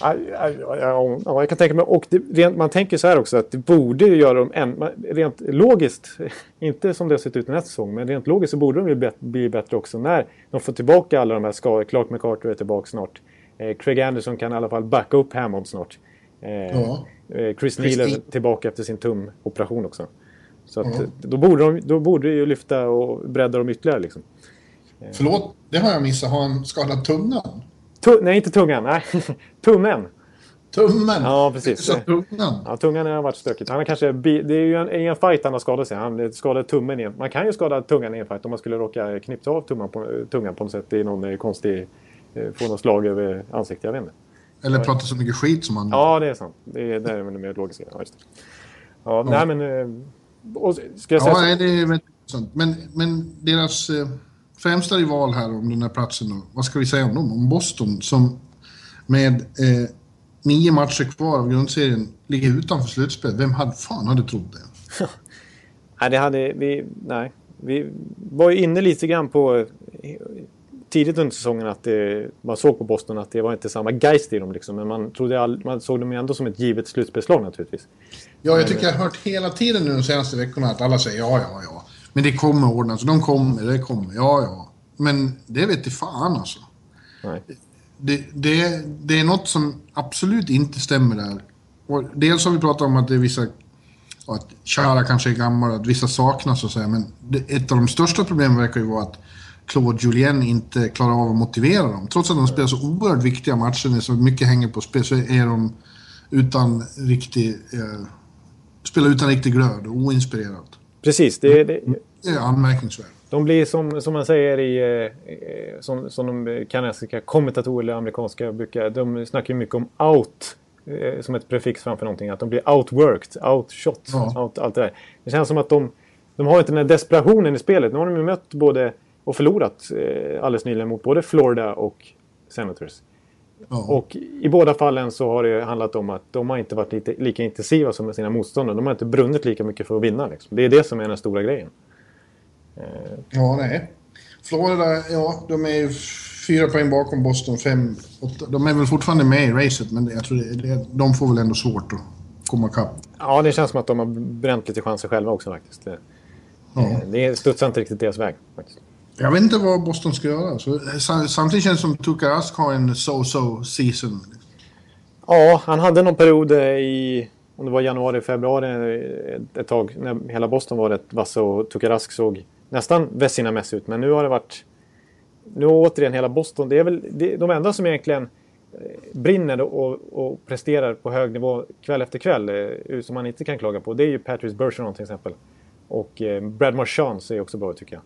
Ja, ja, ja, ja, ja, jag kan tänka mig. Och det, rent, man tänker så här också att det borde göra dem än, rent logiskt, inte som det har sett ut den här säsongen, men rent logiskt så borde de bet, bli bättre också när de får tillbaka alla de här skadorna. Clark McCarter är tillbaka snart. Eh, Craig Anderson kan i alla fall backa upp Hammond snart. Eh, Ja. eh, Chris Neal är tillbaka efter sin tumoperation också. Så att, Ja. eh, då, borde de, då borde det ju lyfta och bredda dem ytterligare. Liksom. förlåt. Det har jag missat. Har han skadat tungan? Tu, nej, inte tungan. Nej, tummen. Tummen? Ja, precis. Så tungan? Ja, tungan har varit stökigt. Han har kanske, det är ju en, i en fight han har skadat sig. Han skadade tummen i en, Man kan ju skada tungan i en fight om man skulle råka knipsa av tumman på, tungan på något sätt i någon eh, konstig... eh, Få något slag över ansiktet. Jag vet inte. Eller prata så mycket skit som han Ja, det är sant. Det är, där är det mer logiska. Ja, just det. Ja, nej men... eh, Och, ska jag säga Ja, så, nej, det är intressant. Men, men deras främsta rival här om den här platsen då, vad ska vi säga om dem? Om Boston som med eh, nio matcher kvar av grundserien ligger utanför slutspel. Vem hade, fan hade trott det? nej, det hade vi... Nej. Vi var ju inne lite grann på... eh, Tidigt under säsongen att det, man såg på Boston att det var inte samma geist i dem. Liksom, men man, trodde all, man såg dem ändå som ett givet slutspelslag naturligtvis. Ja, jag tycker jag har hört hela tiden nu de senaste veckorna att alla säger ja, ja, ja. Men det kommer ordnas, de kommer, det kommer, ja, ja. Men det vet i fan alltså. Nej. det, det, det är något som absolut inte stämmer där. Och dels har vi pratat om att det är vissa... Att Chara kanske är gammal, att vissa saknas och så här, Men det, ett av de största problemen verkar ju vara att Claude Julien inte klarar av att motivera dem. Trots att de spelar så oerhört viktiga matcher, när så mycket hänger på spel, så är de utan riktig... Eh, spelar utan riktig glöd och oinspirerat. Precis, det, det, Det är anmärkningsvärt. De blir som, som man säger i... Eh, eh, som, som de kanadensiska kommentatorer eller amerikanska brukar... De snackar ju mycket om out. Eh, som ett prefix framför någonting. Att de blir outworked, outshot, Ja. out, allt det där. Det känns som att de... De har inte den här desperationen i spelet. Nu har de ju mött både... Och förlorat eh, alldeles nyligen mot både Florida och Senators. Ja. Och i båda fallen så har det handlat om att de har inte varit lite, lika intensiva som sina motståndare. De har inte brunnit lika mycket för att vinna. Liksom. Det är det som är den stora grejen. Ja, nej. Florida, ja, de är ju fyra poäng bakom Boston, fem, åtta. De är väl fortfarande med i racet, men jag tror det, de får väl ändå svårt att komma ikapp. Ja, det känns som att de har bränt lite chanser själva också faktiskt. Det, Ja. det studsar inte riktigt deras väg. Faktiskt. Jag vet inte vad Boston ska göra. Så, samtidigt känns det som Tuka Rask har en so-so season. Ja, han hade någon period i... om det var januari, februari ett, ett tag när hela Boston var rätt vassa och Tukarask såg nästan Vessina-mässig ut. Men nu har det varit... Nu har återigen hela Boston, det är väl det, de enda som egentligen eh, brinner och, och, presterar på hög nivå kväll efter kväll, eh, som man inte kan klaga på, det är ju Patrice Bergeron till exempel. Och eh, Brad Marchand ser också bra ut tycker jag.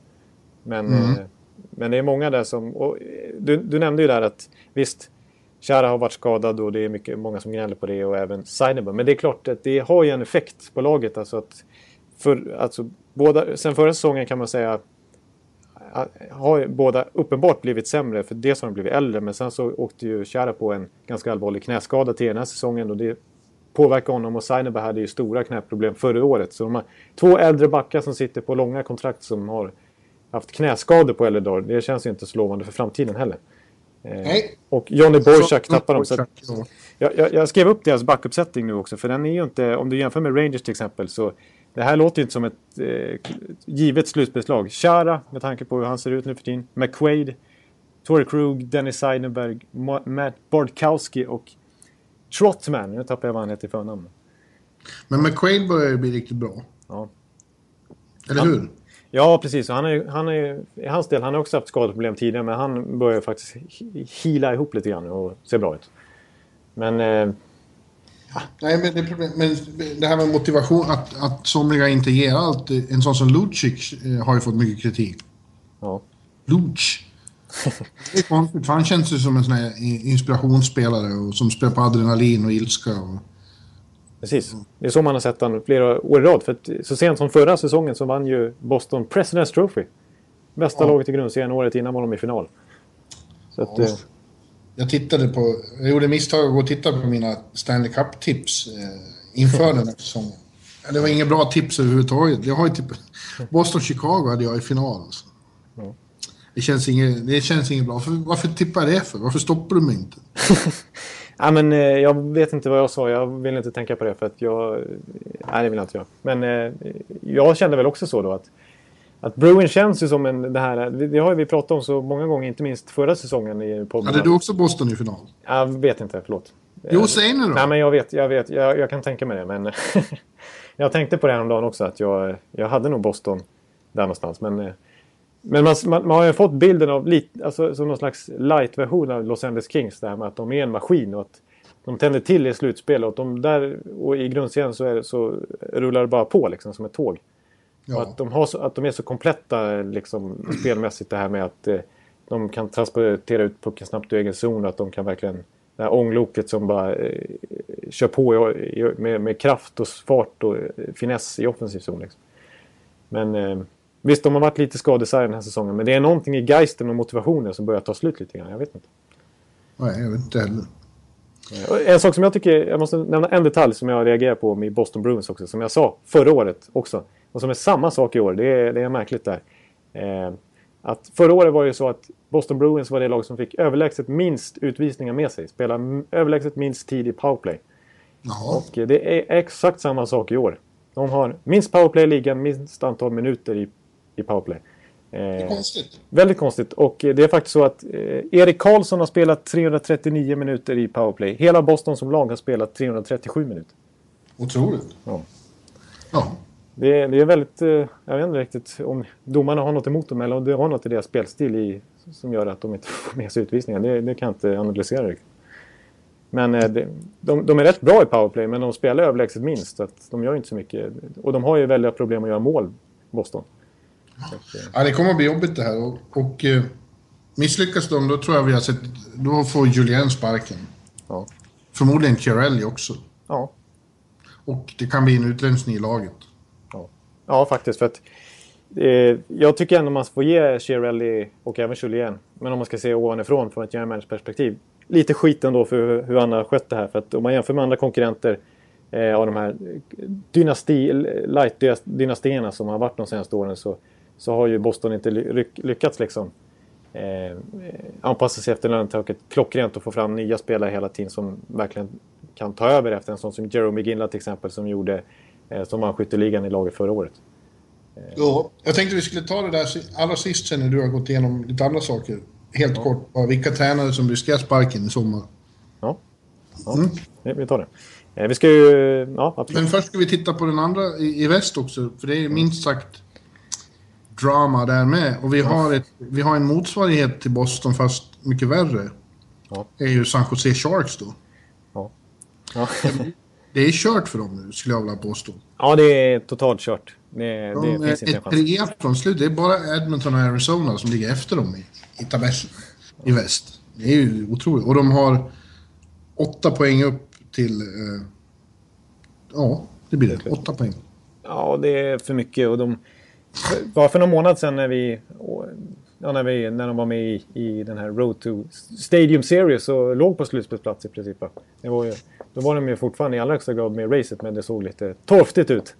Men, mm. eh, men det är många där som... Eh, du, du nämnde ju där att visst, Chara har varit skadad och det är mycket, många som gnäller på det och även Seidenberg. Men det är klart att det har ju en effekt på laget. Alltså att för, alltså, båda, sen förra säsongen kan man säga har båda uppenbart blivit sämre. För dels har de blivit äldre men sen så åkte ju Chara på en ganska allvarlig knäskada till den här säsongen. Och det påverkar honom och Seidenberg hade ju stora knäproblem förra året. Så de har två äldre backar som sitter på långa kontrakt som har haft knäskador på dagar. Det känns ju inte så lovande för framtiden heller. Eh, Nej. Och Johnny Boychuk tappar dem. Så jag, jag, jag, skrev upp deras backuppsättning nu också. För den är ju inte, om du jämför med Rangers till exempel, så det här låter ju inte som ett eh, givet slutspelslag. Chara, med tanke på hur han ser ut nu för tiden. McQuaid, Torrey Krug, Dennis Seidenberg, Matt Bordkowski och Trotman. Nu tappar jag vad han heter i förnamn. Men McQuaid börjar ju bli riktigt bra. Ja. Eller hur? Ja, precis. Han är, han är, I hans del, han har också haft skadeproblem tidigare men han börjar faktiskt hila ihop lite grann och ser bra ut. Men... Eh, Nej, men det, men det här med motivation, att, att somliga inte ger allt. En sån som Lucic eh, har ju fått mycket kritik. Ja. Luch. Det är konstigt, för han känns ju som en sån här inspirationsspelare och som spelar på adrenalin och ilska. Och... Precis. Det är så man har sett honom flera år i rad. För att så sent som förra säsongen så vann ju Boston President's Trophy. Bästa ja. laget i grundserien året innan var de i final. Så att, ja. eh... Jag tittade på... Jag gjorde misstag att gå och titta på mina Stanley Cup-tips eh, inför den här säsongen. Det var inga bra tips överhuvudtaget. Jag har typ... Boston-Chicago hade jag i final. Alltså. Ja. Det känns inget, det känns inget bra. Varför, varför tippar jag det för? Varför stoppar du mig inte? ja, men, eh, jag vet inte vad jag sa. Jag vill inte tänka på det för att jag... Nej, det vill jag inte göra. Men eh, jag kände väl också så då att... Att Bruin känns ju som en... Det, här, det har vi pratat om så många gånger, inte minst förra säsongen i podden. Hade du också Boston i final? Jag vet inte, förlåt. Jo, säg nu då. Nej, men jag vet. Jag, vet, jag, jag kan tänka mig det, men... jag tänkte på det häromdagen också, att jag, jag hade nog Boston där någonstans. Men eh, men man, man, man, har ju fått bilden av lite, alltså, som någon slags light-version av Los Angeles Kings. Det här med att de är en maskin och att de tänder till i slutspel. Och, de där, och i grundserien så, är, så rullar det bara på liksom, som ett tåg. Ja. Att de, har så, att de är så kompletta liksom, spelmässigt det här med att eh, de kan transportera ut pucken snabbt ur egen zon. Och att de kan verkligen... Det här ångloket som bara eh, kör på i, i, med, med kraft och fart och eh, finess i offensiv zon. Liksom. Men... Eh, Visst, de har varit lite skadesarg den här säsongen, men det är någonting i geisten och motivationen som börjar ta slut lite grann. Jag vet inte. Nej, jag vet inte heller. En sak som jag tycker, jag måste nämna en detalj som jag reagerar på med Boston Bruins också, som jag sa förra året också. Och som är samma sak i år, det är, det är märkligt där. Eh, att förra året var det så att Boston Bruins var det lag som fick överlägset minst utvisningar med sig. Spela överlägset minst tid i powerplay. Jaha. Och det är exakt samma sak i år. De har minst powerplay i ligan, minst antal minuter i i powerplay. Det är eh, konstigt. Väldigt konstigt. Och det är faktiskt så att eh, Erik Karlsson har spelat 339 minuter i powerplay. Hela Boston som lag har spelat 337 minuter. Otroligt. Ja. ja. Det, är, det är väldigt... Eh, jag vet inte riktigt om domarna har något emot dem eller om det har något i deras spelstil i, som gör att de inte får med sig utvisningar. Det, det kan jag inte analysera riktigt. Men det, de, de, är rätt bra i powerplay men de spelar överlägset minst. Så att de gör inte så mycket. Och de har ju väldiga problem att göra mål, Boston. Ja, det kommer att bli jobbigt det här. Och, och eh, misslyckas de, då tror jag vi har sett... Då får Julien sparken. Ja. Förmodligen Chiarelli också. Ja. Och det kan bli en utrensning i laget. Ja, ja faktiskt. För att, eh, jag tycker ändå man får ge Chiarelli och även Julien, men om man ska se ovanifrån från ett general perspektiv, lite skit ändå för hur han har skött det här. För att om man jämför med andra konkurrenter eh, av de här dynasti, light-dynastierna som har varit de senaste åren så så har ju Boston inte lyckats liksom eh, anpassa sig efter lönetaket klockrent och få fram nya spelare hela tiden som verkligen kan ta över efter en sån som Jerome McGinley till exempel som gjorde eh, som vann skytteligan i laget förra året. Eh. Ja, jag tänkte vi skulle ta det där allra sist sen när du har gått igenom lite andra saker. Helt ja. kort, vilka tränare som riskerar sparken i sommar. Ja, ja. Mm. vi tar det. Eh, vi ska ju... Ja, absolut. Men först ska vi titta på den andra i, i väst också, för det är minst sagt drama där med. Och vi har, ett, vi har en motsvarighet till Boston, fast mycket värre. Ja. Det är ju San Jose Sharks då. Ja. Ja. Det är kört för dem nu, skulle jag vilja påstå. ja, det är totalt kört. Det, De det finns inte en är chans. från slut. Det är bara Edmonton och Arizona som ligger efter dem i, i tabellen i väst. Det är ju otroligt. Och de har åtta poäng upp till... Eh, ja, det blir det. Åtta poäng. Ja, det är för mycket. Och de, bara för någon månad sedan när vi... Ja, när, vi, när de var med i, i den här Road to Stadium Series så låg på slutspelsplats i princip. Det var ju, då var de ju fortfarande i allra högsta grad med i racet men det såg lite torftigt ut.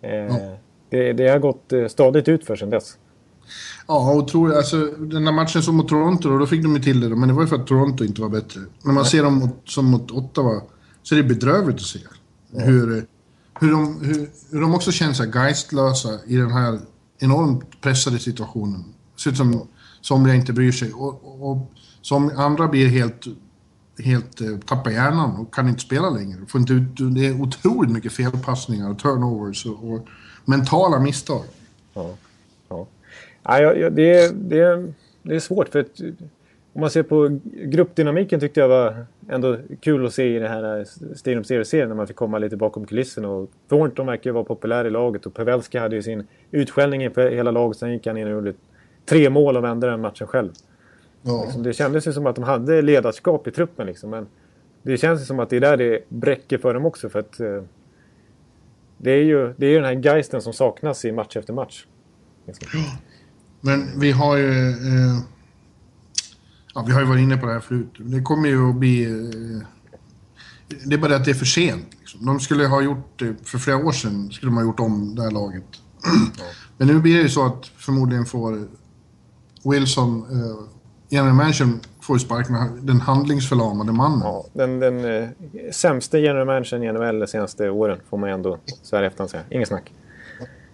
Eh, det, det har gått eh, stadigt ut för sedan dess. Ja, och tror, alltså, den här matchen som mot Toronto, då, fick de ju till det. Men det var ju för att Toronto inte var bättre. När man ser dem mot, som mot Ottawa så är det bedrövligt att se. Hur, eh, hur, de, hur, hur de också känner sig geistlösa i den här enormt pressade situationen. Ser ut som somliga inte bryr sig. Och, och, som andra blir helt, helt eh, tappar hjärnan och kan inte spela längre. Får inte ut, det är otroligt mycket felpassningar och turnovers och, och mentala misstag. Ja. Ja. Ja, jag- jag- det, är- det, det är svårt för att om man ser på gruppdynamiken tyckte jag var ändå kul att se i det här Stadium Series-serien när man fick komma lite bakom kulisserna. Och Thornton verkar ju vara populär i laget och Pavelski hade ju sin utskällning inför hela laget. Sen gick han in och gjorde tre mål och vände den matchen själv. Ja. Liksom, Det kändes ju som att de hade ledarskap i truppen liksom, men det känns ju som att det är där det bräcker för dem också för att eh, det är ju det är ju den här geisten som saknas i match efter match. Liksom. Men vi har ju... Eh, ja, vi har ju varit inne på det här förut. Det kommer ju att bli... Eh, det är bara det att det är för sent. Liksom. De skulle ha gjort det för flera år sedan. Skulle de ha gjort om det här laget. Men nu blir det ju så att förmodligen får Wilson... Eh, general managern får sparken. Den handlingsförlamade mannen. Ja, den den eh, sämsta general managern i NHL de senaste åren får man ändå så här efterhand säga. Inget snack.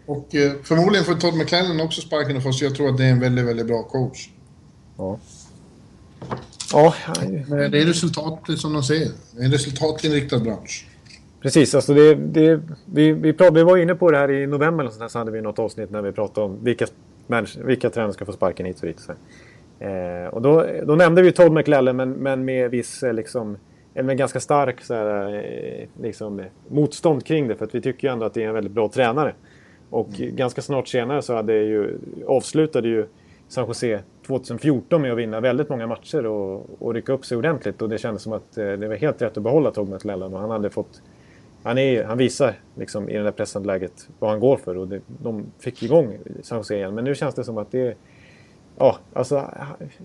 Och eh, förmodligen får Todd McLennan också sparken fast jag tror att det är en väldigt, väldigt bra coach. Ja. Ja, det är resultatet som de säger. En resultatinriktad bransch. Precis, alltså det, det, vi, vi, pratade, vi var inne på det här i november och så, hade vi något avsnitt när vi pratade om vilka, vilka tränare ska få sparken hit och dit. Så. Eh, och då, då nämnde vi Todd McLellan men, men med viss eh, liksom, eller med ganska stark så här, eh, liksom, motstånd kring det för att vi tycker ju ändå att det är en väldigt bra tränare. Och ganska snart senare så hade ju, avslutade ju San Jose 2014 med att vinna väldigt många matcher och, och rycka upp sig ordentligt. Och det kändes som att eh, det var helt rätt att behålla McLellan och han hade fått han, är, han visar liksom, i det där pressande läget vad han går för och det, de fick igång San Jose igen. Men nu känns det som att det Ja, alltså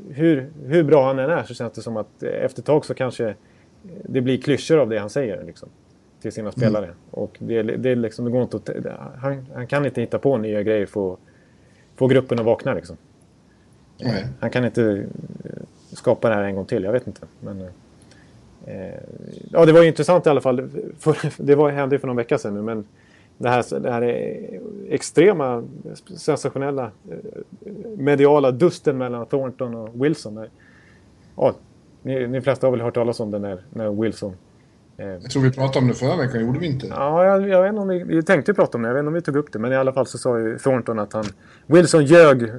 hur, hur bra han än är så känns det som att eh, efter ett tag så kanske det blir klyschor av det han säger liksom, till sina spelare. Och det, det, liksom, det går inte att, han, han kan inte hitta på nya grejer för att få gruppen att vakna. Liksom. Nej. Han kan inte eh, skapa det här en gång till, jag vet inte. Men, eh, ja, det var ju intressant i alla fall. För, det var, hände för någon vecka sedan nu, men det här, det här är extrema, sensationella eh, mediala dusten mellan Thornton och Wilson. Där, ja, ni, ni flesta har väl hört talas om den när, när Wilson... Eh, Jag tror vi pratade om det förra veckan, gjorde vi inte? Ja, jag, jag vet inte om vi, vi tänkte prata om det. Jag vet inte om vi tog upp det. Men i alla fall så sa ju Thornton att han... Wilson ljög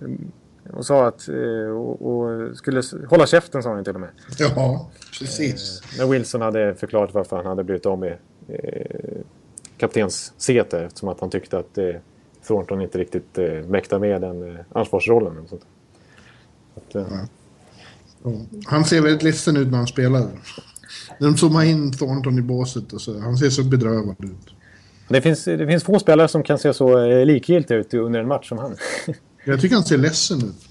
och sa att... eh, Och, och skulle hålla käften sa han till och med. Ja, precis. När Wilson hade förklarat varför han hade blivit av med eh, kaptenssetet eftersom att han tyckte att eh, Thornton inte riktigt eh, mäktade med den eh, ansvarsrollen. Och sånt. Att, eh, Ja. Han ser väldigt ledsen ut när han spelar. De zoomar in Thornton i båset och så. Han ser så bedrövad ut. det, finns, det finns få spelare som kan se så eh, likgiltiga ut under en match som han. Jag tycker han ser ledsen ut.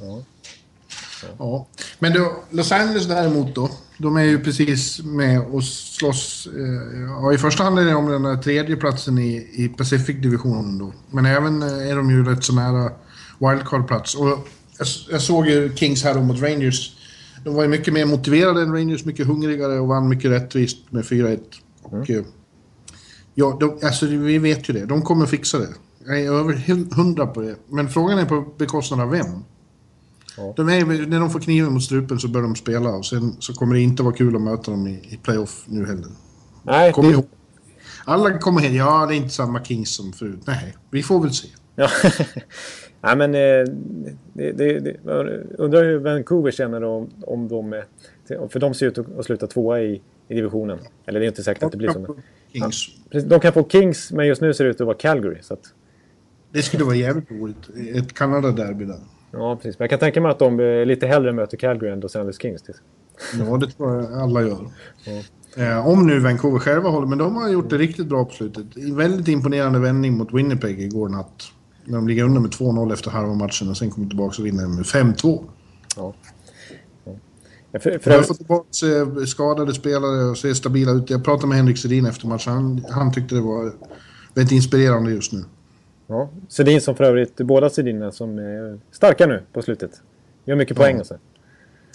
Ja. Men då, Los Angeles däremot då. De är ju precis med och slåss. Eh, ja, I första hand är det om den här tredje platsen i, i Pacific-divisionen då. Men även eh, är de ju rätt så nära wildcard-plats. Och jag, jag såg ju Kings här mot Rangers. De var ju mycket mer motiverade än Rangers, mycket hungrigare och vann mycket rättvist med 4-1. Och, eh, ja, de, alltså, vi vet ju det. De kommer fixa det. Jag är över hu- hundra på det. Men frågan är på bekostnad av vem? De är, när de får kniven mot strupen så bör de spela och sen så kommer det inte vara kul att möta dem i, i playoff nu heller. Nej, Kom det, ihåg. Alla kommer hem. Ja, det är inte samma Kings som förut. Nej, vi får väl se. Ja. Nej, men eh, det, det, det, undrar hur Vancouver känner om, om de... För de ser ut att sluta tvåa i, i divisionen. Eller det är inte säkert att det blir så. men- Kings. De kan få Kings, men just nu ser det ut att vara Calgary. Så att, Det skulle vara jävligt roligt. Ett Kanada-derby där. ja, precis. Men jag kan tänka mig att de eh, lite hellre möter Calgary än Los Angeles Kings. Till. Ja, det tror jag alla gör. Eh, om nu Vancouver själva håller, men de har gjort det riktigt bra på slutet. Väldigt imponerande vändning mot Winnipeg igår natt. När de ligger under med 2-0 efter halva matchen och sen kommer tillbaka och vinner med 5-2. Ja. Ja, För, för, har fått tillbaka eh, skadade spelare och ser stabila ut. Jag pratade med Henrik Sedin efter matchen. Han, han tyckte det var väldigt inspirerande just nu. Ja. Sedin som för övrigt, båda Sedinarna som är starka nu på slutet. Gör mycket poäng och så.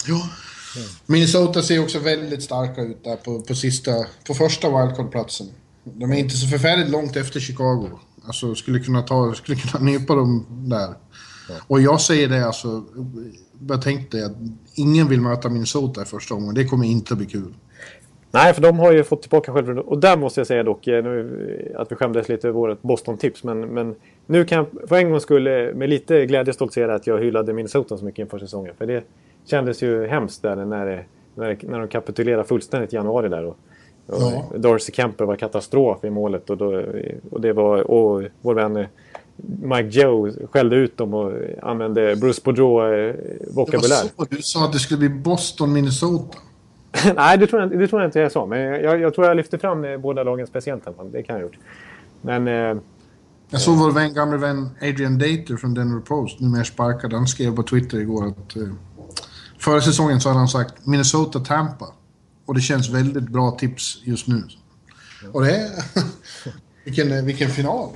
Ja. Minnesota ser också väldigt starka ut där på, på sista, på första wildcard-platsen. De är inte så förfärligt långt efter Chicago. Alltså skulle kunna ta, skulle kunna nypa dem där. Och jag säger det alltså, jag tänkte att ingen vill möta Minnesota i första gången. Det kommer inte att bli kul. Nej, för de har ju fått tillbaka självförtroende. Och där måste jag säga dock eh, nu, att vi skämdes lite över vårt Boston-tips. Men, men nu kan jag för en gång skulle med lite glädje stoltsera att jag hyllade Minnesota så mycket inför säsongen. För det kändes ju hemskt där när, det, när, det, när de kapitulerade fullständigt i januari där. Och, och Ja. Darcy Kemper var katastrof i målet. Och, då, och, det var, och vår vän eh, Mike Joe skällde ut dem och använde Bruce Det var så du sa att det skulle bli Boston-Minnesota. Nej, det tror, jag, det tror jag inte jag sa. Men jag, jag tror jag lyfte fram eh, båda lagen speciellt. Det kan jag ha gjort. Men eh, Jag såg vår vän, gamle vän Adrian Dater från Denver Post, numera sparkad. Han skrev på Twitter igår att eh, förra säsongen så hade han sagt Minnesota-Tampa. Och det känns väldigt bra tips just nu. Och det är... vilken, eh, vilken final!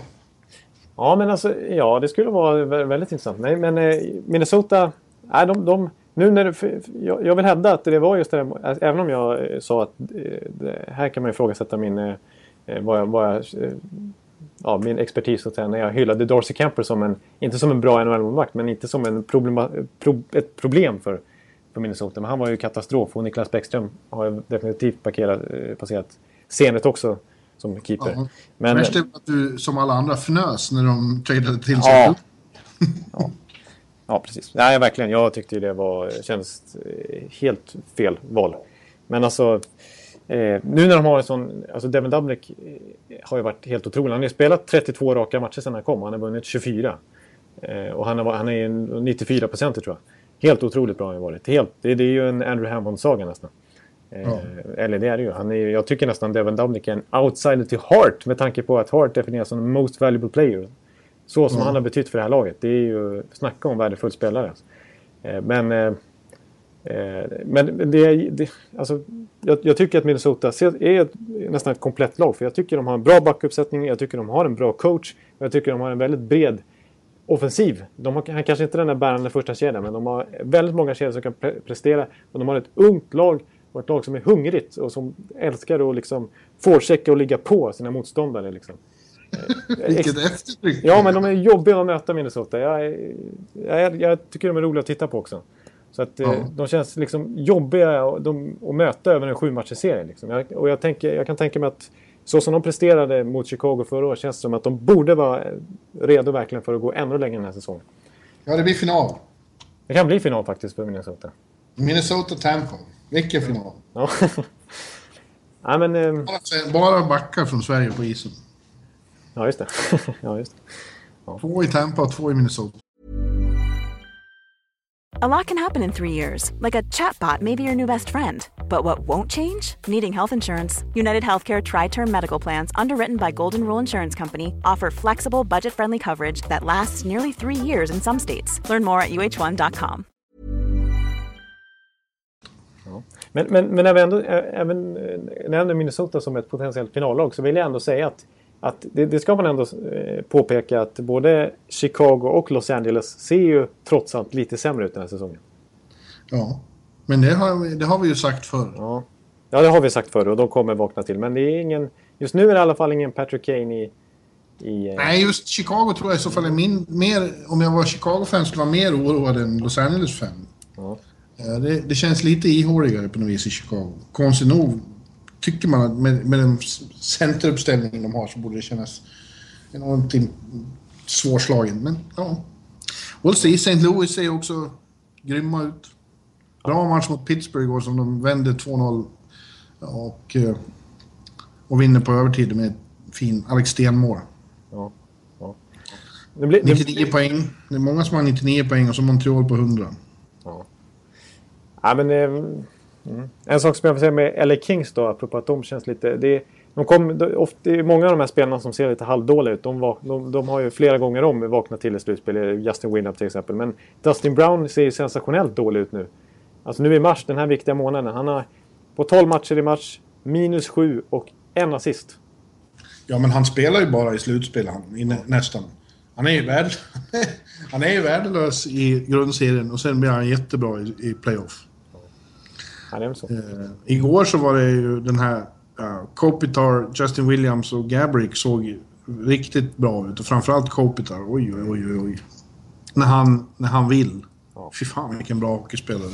ja, men alltså, ja, det skulle vara vä- väldigt intressant. Nej, men eh, Minnesota, nej, de, de, nu när jag, jag vill hävda att det var just det där, även om jag eh, sa att eh, det, här kan man ifrågasätta min, eh, vad jag, vad jag, ja, min expertis så att säga, när jag hyllade Darcy Kemper som en, inte som en bra NHL-målvakt, men inte som en problema, pro, ett problem för, för Minnesota. Men han var ju katastrof och Niklas Bäckström har ju definitivt parkerat, passerat scenet också som keeper. Ja. Men, Värst är att du, som alla andra, fnös när de tradade till sig. Ja. Ja, precis. Nej, verkligen. Jag tyckte det var, kändes eh, helt fel val. Men alltså, eh, nu när de har en sån... Alltså Devin Dubnik eh, har ju varit helt otrolig. Han har ju spelat 32 raka matcher sedan han kom. Han har vunnit 24. Eh, och han, har, han är ju 94 procent tror jag. Helt otroligt bra har han varit. Helt, det, det är ju en Andrew Hammond-saga nästan. Eh, Ja. Eller det är det ju. Han är, jag tycker nästan Devin Dubnik är en outsider till Hart med tanke på att Hart definieras som most valuable player. Så som Ja. han har betytt för det här laget. Det är ju, snacka om värdefull spelare. Eh, Men, eh, eh, men det, är- det, alltså, jag, jag tycker att Minnesota är ett, nästan ett komplett lag. För jag tycker de har en bra backuppsättning, jag tycker de har en bra coach. Och jag tycker de har en väldigt bred offensiv. De har han kanske inte den där bärande första kedjan men de har väldigt många kedjor som kan pre prestera. Och de har ett ungt lag och ett lag som är hungrigt och som älskar att liksom forechecka och ligga på sina motståndare. Liksom. Vilket eftertryck! Ja, men de är jobbiga att möta Minnesota. Jag, jag, jag tycker de är roliga att titta på också. Så att eh, Ja. de känns liksom jobbiga de, att möta över en sju serie liksom. jag, Och jag, tänker, jag kan tänka mig att så som de presterade mot Chicago förra året känns det som att de borde vara eh, redo verkligen för att gå ännu längre den här säsongen. Ja, det blir final. Det kan bli final faktiskt för Minnesota. Minnesota-Tampa. Vilken final. Ja, ja men... eh, Bara- Bara backar från Sverige på isen. Ja, just det. ja, just det. Två i Tampa och två i Minnesota. A lot can happen in three years, like a chatbot may be your new best friend. But what won't change? Needing health insurance. United Healthcare Tri Term Medical Plans, underwritten by Golden Rule Insurance Company, offer flexible, budget friendly coverage that lasts nearly three years in some states. Learn more at uh1.com. Men, men, men när vi ändå, ä- även eh, nämner Minnesota som ett potentiellt finallag så vill jag ändå säga att, att det, det ska man ändå eh, påpeka att både Chicago och Los Angeles ser ju trots allt lite sämre ut den här säsongen. Ja. Men det har, vi- det har vi ju sagt förr. Ja. ja, det har vi sagt förr och de kommer vakna till. Men det är ingen, just nu är det i alla fall ingen Patrick Kane i... i eh, Nej, just Chicago tror jag i så fall är min, mer... Om jag var Chicago-fan skulle vara mer oroad än Los Angeles-fan. Ja. Ja, det, det känns lite ihåligare på något vis i Chicago. Konstigt nog tycker man att med, med den centeruppställningen de har så borde det kännas enormt svårslagen. Men ja, we'll see. St. Louis ser också grymma ut. Bra match mot Pittsburgh igår som de vände 2-0 och, eh, och vinner på övertid med fin Alex. Ja, ja. Det blir, 99 det... poäng. Det är många som har 99 poäng och så Montreal på 100. Ja. ja men, eh, mm. En sak som jag får säga med LA Kings då, apropå att de känns lite... Det, de kom, de, ofta, det är många av de här spelarna som ser lite halvdåliga ut. De, de, de har ju flera gånger om vaknat till i slutspel. Eh, Justin Winnup till exempel. Men Dustin Brown ser ju sensationellt dålig ut nu. Alltså nu i mars, den här viktiga månaden. Han har på 12 matcher i match, minus 7 och en assist. Ja, men han spelar ju bara i slutspel, han, i nästan. Han är ju, värd, han är ju värdelös i grundserien och sen blir han jättebra i, i playoff. Han är väl så. Eh, igår så var det ju den här uh, Kopitar, Justin Williams och Gabrick såg riktigt bra ut. Och framförallt Kopitar. Oj, oj, oj, oj. När han, när han vill. Ja. Fy fan vilken bra hockeyspelare.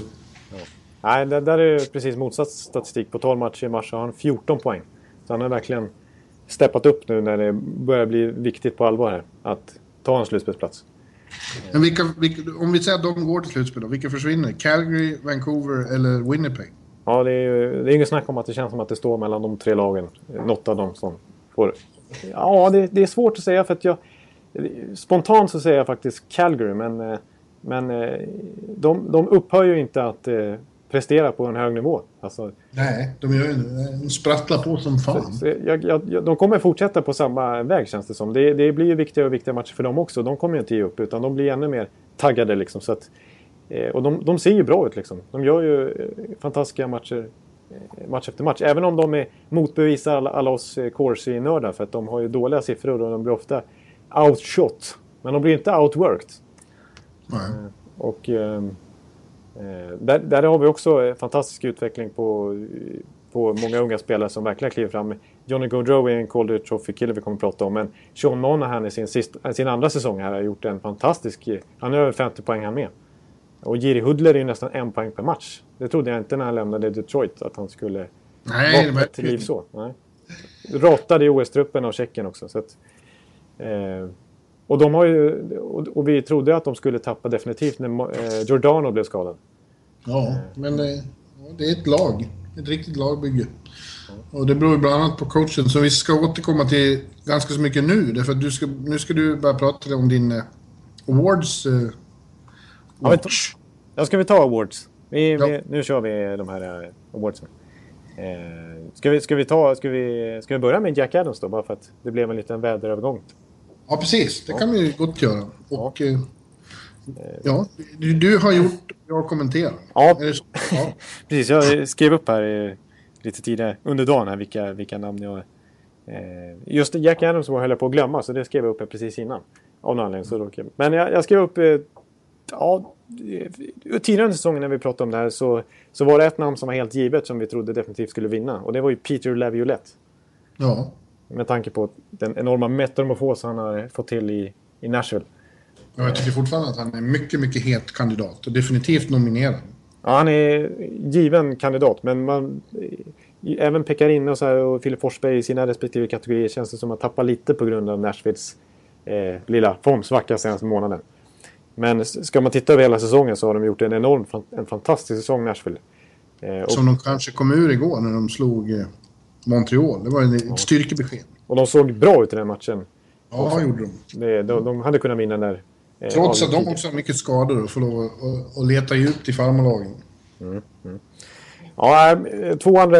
Ja. Nej, det där är precis motsatt statistik. På 12 matcher i mars har han 14 poäng. Så han har verkligen steppat upp nu när det börjar bli viktigt på allvar här. Att ta en slutspelsplats. Men vilka, vilka, om vi säger att de går till slutspel då, vilka försvinner? Calgary, Vancouver eller Winnipeg? Ja, det är ju det är inget snack om att det känns som att det står mellan de tre lagen. Något av dem som får... Ja, det, det är svårt att säga för att jag... Spontant så säger jag faktiskt Calgary, men... Eh, men eh, de, de upphör ju inte att eh, prestera på en hög nivå. Alltså, Nej, de gör ju De sprattlar på som fan. Jag, jag, de kommer fortsätta på samma väg känns det som. Det, det blir ju viktiga och viktiga matcher för dem också. De kommer ju inte ge upp utan de blir ännu mer taggade liksom. Så att, eh, och de, de, ser ju bra ut liksom. De gör ju eh, fantastiska matcher eh, match efter match. Även om de är motbevisar alla, alla oss Corsi-nördar för att de har ju dåliga siffror och de blir ofta outshot. Men de blir inte outworked. Nej. Och... Um, Eh, där, där, har vi också fantastisk utveckling på, på många unga spelare som verkligen kliver fram. Johnny Gaudreau är en Calder Trophy-kille vi kommer att prata om. Men Sean Monahan i sin, sista, sin andra säsong här har gjort en fantastisk... Han har över 50 poäng han med. Och Jiri Hudler är ju nästan en poäng per match. Det trodde jag inte när han lämnade Detroit att han skulle Nej, vakna till liv så. Nej. Ratad i OS-truppen av Tjeckien också. Så att, eh, och, de har ju, och, vi trodde att de skulle tappa definitivt när eh, Giordano blev skadad. Ja, men det, eh, det är ett lag. Ett riktigt lagbygge. Och det beror bland annat på coachen, så vi ska återkomma till ganska så mycket nu. Därför att du ska, nu ska du börja prata om din uh, awards uh, watch. Ja, ska vi ta awards? Vi, ja. vi, nu kör vi de här awardsen. Eh, ska, vi, ska, vi ta, ska, vi, ska vi börja med Jack Adams då, bara för att det blev en liten väderövergång? Ja, precis. Det kan vi gott göra. Och, ja. ja, du, du, har gjort, jag kommenterar. Ja, ja. precis. Jag skrev upp här lite tidigare under dagen här vilka, vilka namn jag... Eh, just Jack Adams var höll jag på att glömma, så det skrev jag upp precis innan. Av någon anledning. Så råkade, men jag, jag skrev upp... Eh, ja, tidigare under säsongen när vi pratade om det här så, så var det ett namn som var helt givet som vi trodde definitivt skulle vinna. Och det var ju Peter Laviolette. Ja. Med tanke på den enorma metamorfos han har fått till i, i Nashville. Ja, jag tycker fortfarande att han är mycket, mycket het kandidat och definitivt nominerad. Ja, han är given kandidat, men man, även Pekarinne och, så här, och Filip Forsberg i sina respektive kategorier känns det som att tappa lite på grund av Nashvilles eh, lilla formsvacka senaste månaden. Men ska man titta över hela säsongen så har de gjort en enorm, en fantastisk säsong Nashville. Eh, och, som de kanske kom ur igår när de slog eh, Montreal. Det var ett ja. styrkebesked. Och de såg bra ut i den matchen. Ja, det gjorde de. Det, de. De hade kunnat vinna där. Eh, Trots att de också har mycket skador och får lov att, att leta djupt i farmarlagen. Mm, mm. Ja, eh, två andra...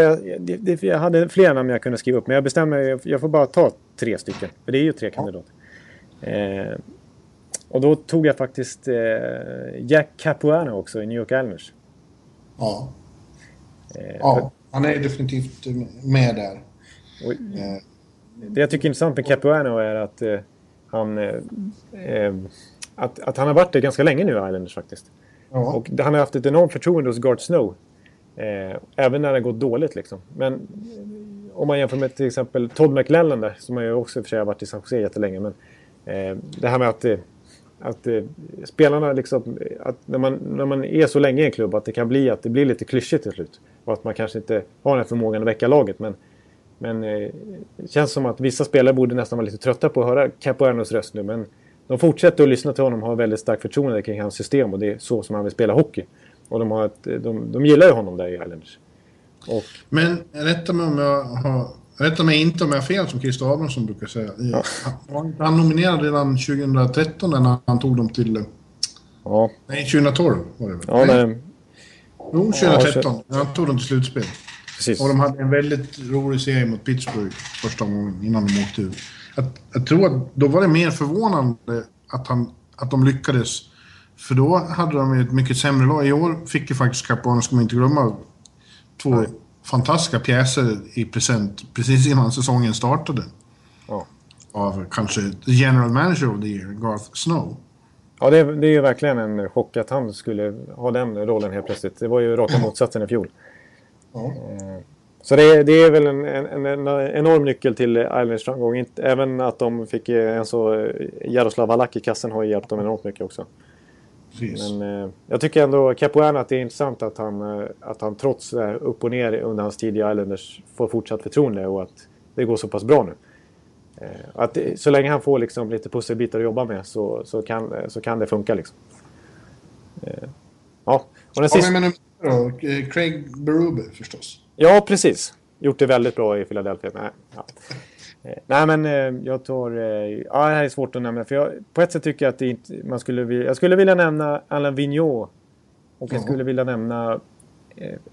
Jag hade fler namn jag kunde skriva upp, men jag bestämmer mig. Jag får bara ta tre stycken. För det är ju tre kandidater. Eh, och då tog jag faktiskt eh, Jack Capuano också i New York Islanders. Ja. Eh, ja. Han är definitivt med där. Och, eh. Det jag tycker är intressant med Capuano är att eh, han... Eh, eh, att, att han har varit det ganska länge nu, Islanders faktiskt. Ja. Och han har haft ett enormt förtroende hos Gart Snow. Eh, även när det har gått dåligt liksom. Men om man jämför med till exempel Todd McLellan där, som ju också för sig har varit i San Jose jättelänge. Men eh, det här med att, att eh, spelarna liksom, att när man, när man är så länge i en klubb att det kan bli att det blir lite klyschigt till slut. Och att man kanske inte har den förmågan att väcka laget. Men, men eh, det känns som att vissa spelare borde nästan vara lite trötta på att höra Capuanos röst nu. Men de fortsätter att lyssna till honom och har väldigt starkt förtroende kring hans system och det är så som han vill spela hockey. Och de, har ett, de, de gillar ju honom där i Islanders. Och, Men rätta mig om jag har... Rätta mig inte om jag har fel, som Christer Abrahamsson brukar säga. Ja. Inte han nominerad redan 2013 när han tog dem till... ja, Nej, 2012 var det väl? ja, nej, Jo, 2013. när han tog dem till slutspel. precis. Och de hade en väldigt rolig serie mot Pittsburgh första gången innan de åkte ut. Jag, jag tror att då var det mer förvånande att, han, att de lyckades. För då hade de ett mycket sämre lag. I år fick ju faktiskt Capuano, ska man inte glömma, två fantastiska pjäser i present precis innan säsongen startade. Ja. Av kanske the general manager of the year, Garth Snow. Ja, det, är- det är ju verkligen en chock att han skulle ha den rollen helt plötsligt. Det var ju raka motsatsen i fjol. Ja. Eh, Så det, är- det är väl en, en, en enorm nyckel till Islanders framgång. Även att de fick eh, en så eh, Jaroslav Halak i kassen har hjälpt dem enormt mycket också. Precis. Men eh, jag tycker ändå Capuano att det är intressant att han, att han trots det här upp och ner under hans tid i Islanders får fortsatt förtroende och att det går så pass bra nu. Eh, att så länge han får liksom lite pusselbitar att jobba med så, så, kan, eh, så kan det funka. Liksom. Eh, ja, och den sista... då, Craig Berube förstås. Ja, precis. Gjort det väldigt bra i Philadelphia. Nej, ja. Nej men jag tar... Ja, det här är svårt att nämna. För jag, på ett sätt tycker jag att inte, man skulle vilja... Jag skulle vilja nämna Alain Vigneault. Och jag Ja. skulle vilja nämna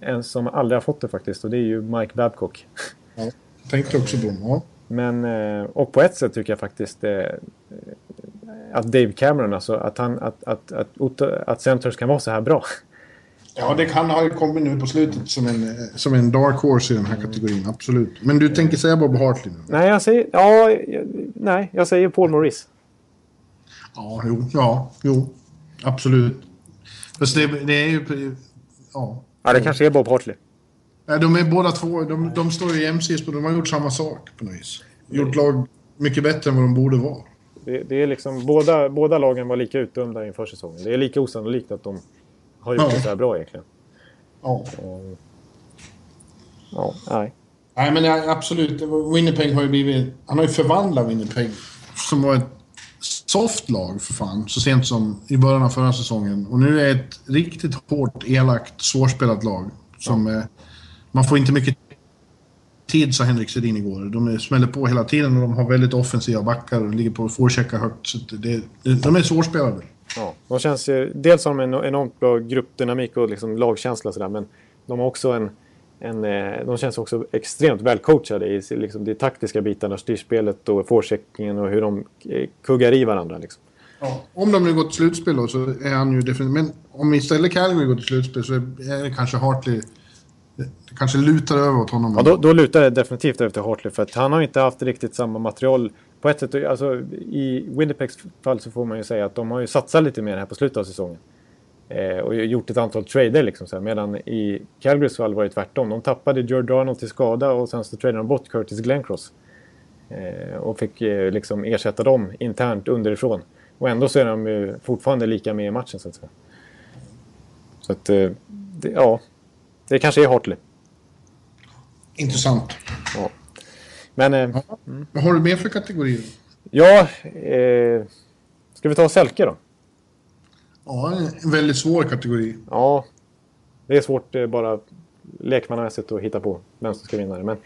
en som aldrig har fått det faktiskt. Och det är ju Mike Babcock. Ja. Jag tänkte också på. Ja. Men, eh, och på ett sätt tycker jag faktiskt eh, att Dave Cameron, alltså att, han, att, att, att, att Centers kan vara så här bra. Ja, det kan ha kommit nu på slutet som en, som en dark horse i den här kategorin, absolut. Men du tänker säga Bob Hartley nu? Nej, jag säger... Ja, nej, jag säger Paul Maurice. Ja, jo, ja, jo. Absolut. Fast det, det är ju... Ja. Ja, det kanske är Bob Hartley. Nej, De är båda två, de, de står ju jämsides, men de har gjort samma sak på något vis. Gjort lag mycket bättre än vad de borde vara. Det, det är liksom, båda, båda lagen var lika utdömda inför säsongen. Det är lika osannolikt att de har gjort Ja. det så här bra egentligen. Ja. Ja, nej. Nej, men ja, absolut. Winnipeg har ju blivit... Han har ju förvandlat Winnipeg. Som var ett soft lag för fan, så sent som i början av förra säsongen. Och nu är det ett riktigt hårt, elakt, svårspelat lag. Som... Eh, man får inte mycket tid, sa Henrik Sedin igår. De smäller på hela tiden och de har väldigt offensiva backar och ligger på forecheckar högt. Så det, de är svårspelade. Ja, de känns ju, dels har de en enormt bra gruppdynamik och liksom lagkänsla sådär, men de har också en, en... eh, De känns också extremt välcoachade i liksom de taktiska bitarna, styrspelet och forecheckingen och hur de eh, kuggar i varandra. Liksom. Ja, om de nu går till slutspel då så är han ju definitivt... Men om istället Calgary går till slutspel så är det kanske Hartley... Det kanske lutar över åt honom. Ja, då, då lutar det definitivt över till Hartley för att han har inte haft riktigt samma material. På ett sätt, alltså, I Winnipegs fall så får man ju säga att de har ju satsat lite mer här på slutet av säsongen. Eh, och gjort ett antal trader liksom. Så här. Medan i Calgarys fall var det tvärtom. De tappade George Arnold till skada och sen så tradade de bort Curtis Glencross. Eh, och fick eh, liksom ersätta dem internt underifrån. Och ändå så är de ju fortfarande lika med i matchen så att säga. Så att, eh, det, ja. Det kanske är Hartley. Intressant. Ja. Men eh, Vad har du mer för kategorier? Ja, eh, ska vi ta Selke då? Ja, en väldigt svår kategori. Ja, det är svårt eh, bara lekmannamässigt att hitta på vem som ska vinna det. Men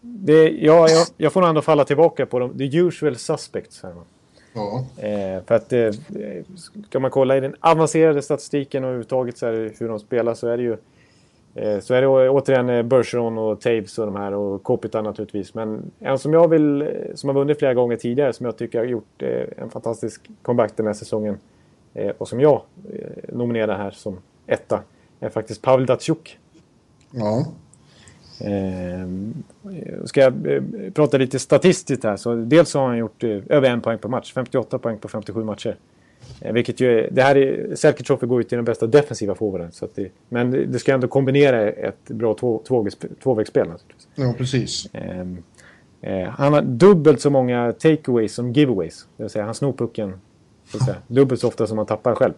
det, ja, jag, jag får nog ändå falla tillbaka på de, the usual suspects. Här. Ja. eh, för att eh, ska man kolla i den avancerade statistiken och överhuvudtaget så hur de spelar så är det ju så är det återigen eh, Bergeron och Taves och de här och Kopita naturligtvis. Men en som jag vill, eh, som har vunnit flera gånger tidigare, som jag tycker har gjort eh, en fantastisk comeback den här säsongen. Eh, och som jag eh, nominerar här som etta, är faktiskt Pavel Datsjuk. Ja. Eh, ska jag eh, prata lite statistiskt här. Så dels har han gjort eh, över en poäng per match. 58 poäng på 57 matcher. Eh, vilket ju är, det här är, Selke går ju till den bästa defensiva forwarden. Så det, men det, ska ändå kombinera ett bra två, tvåvägsp- tvåvägsspel naturligtvis. ja, precis. Eh, eh, han har dubbelt så många takeaways som giveaways. Det vill säga han snor pucken så säga, dubbelt så ofta som han tappar själv.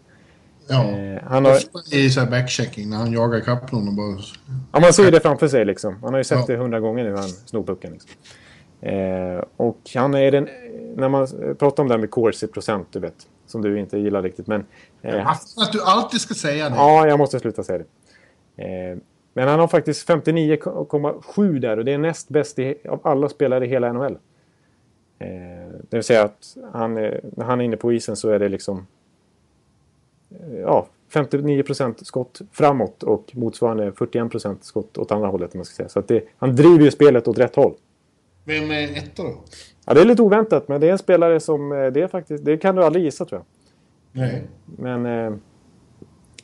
Ja. Eh, han har, I så här backchecking när han jagar ikapp någon och bara... ja, man ser ju det framför sig liksom. Han har ju sett Ja. det hundra gånger nu, han snopucken. Liksom. Eh, och han är den... När man pratar om det här med corsi-procent, du vet. Som du inte gillar riktigt. Men, eh, Att du alltid ska säga det. Ja, jag måste sluta säga det. Eh, men han har faktiskt 59,7 där och det är näst bäst i, av alla spelare i hela NHL. Eh, det vill säga att han, är- när han är inne på isen så är det liksom eh, ja, 59% skott framåt och motsvarande 41% skott åt andra hållet. Man ska säga. Så att det, han driver ju spelet åt rätt håll. Vem är etta då? Ja, det är lite oväntat, men det är en spelare som... eh, Det, är faktiskt, det kan du aldrig gissa, tror jag. Nej. Men eh,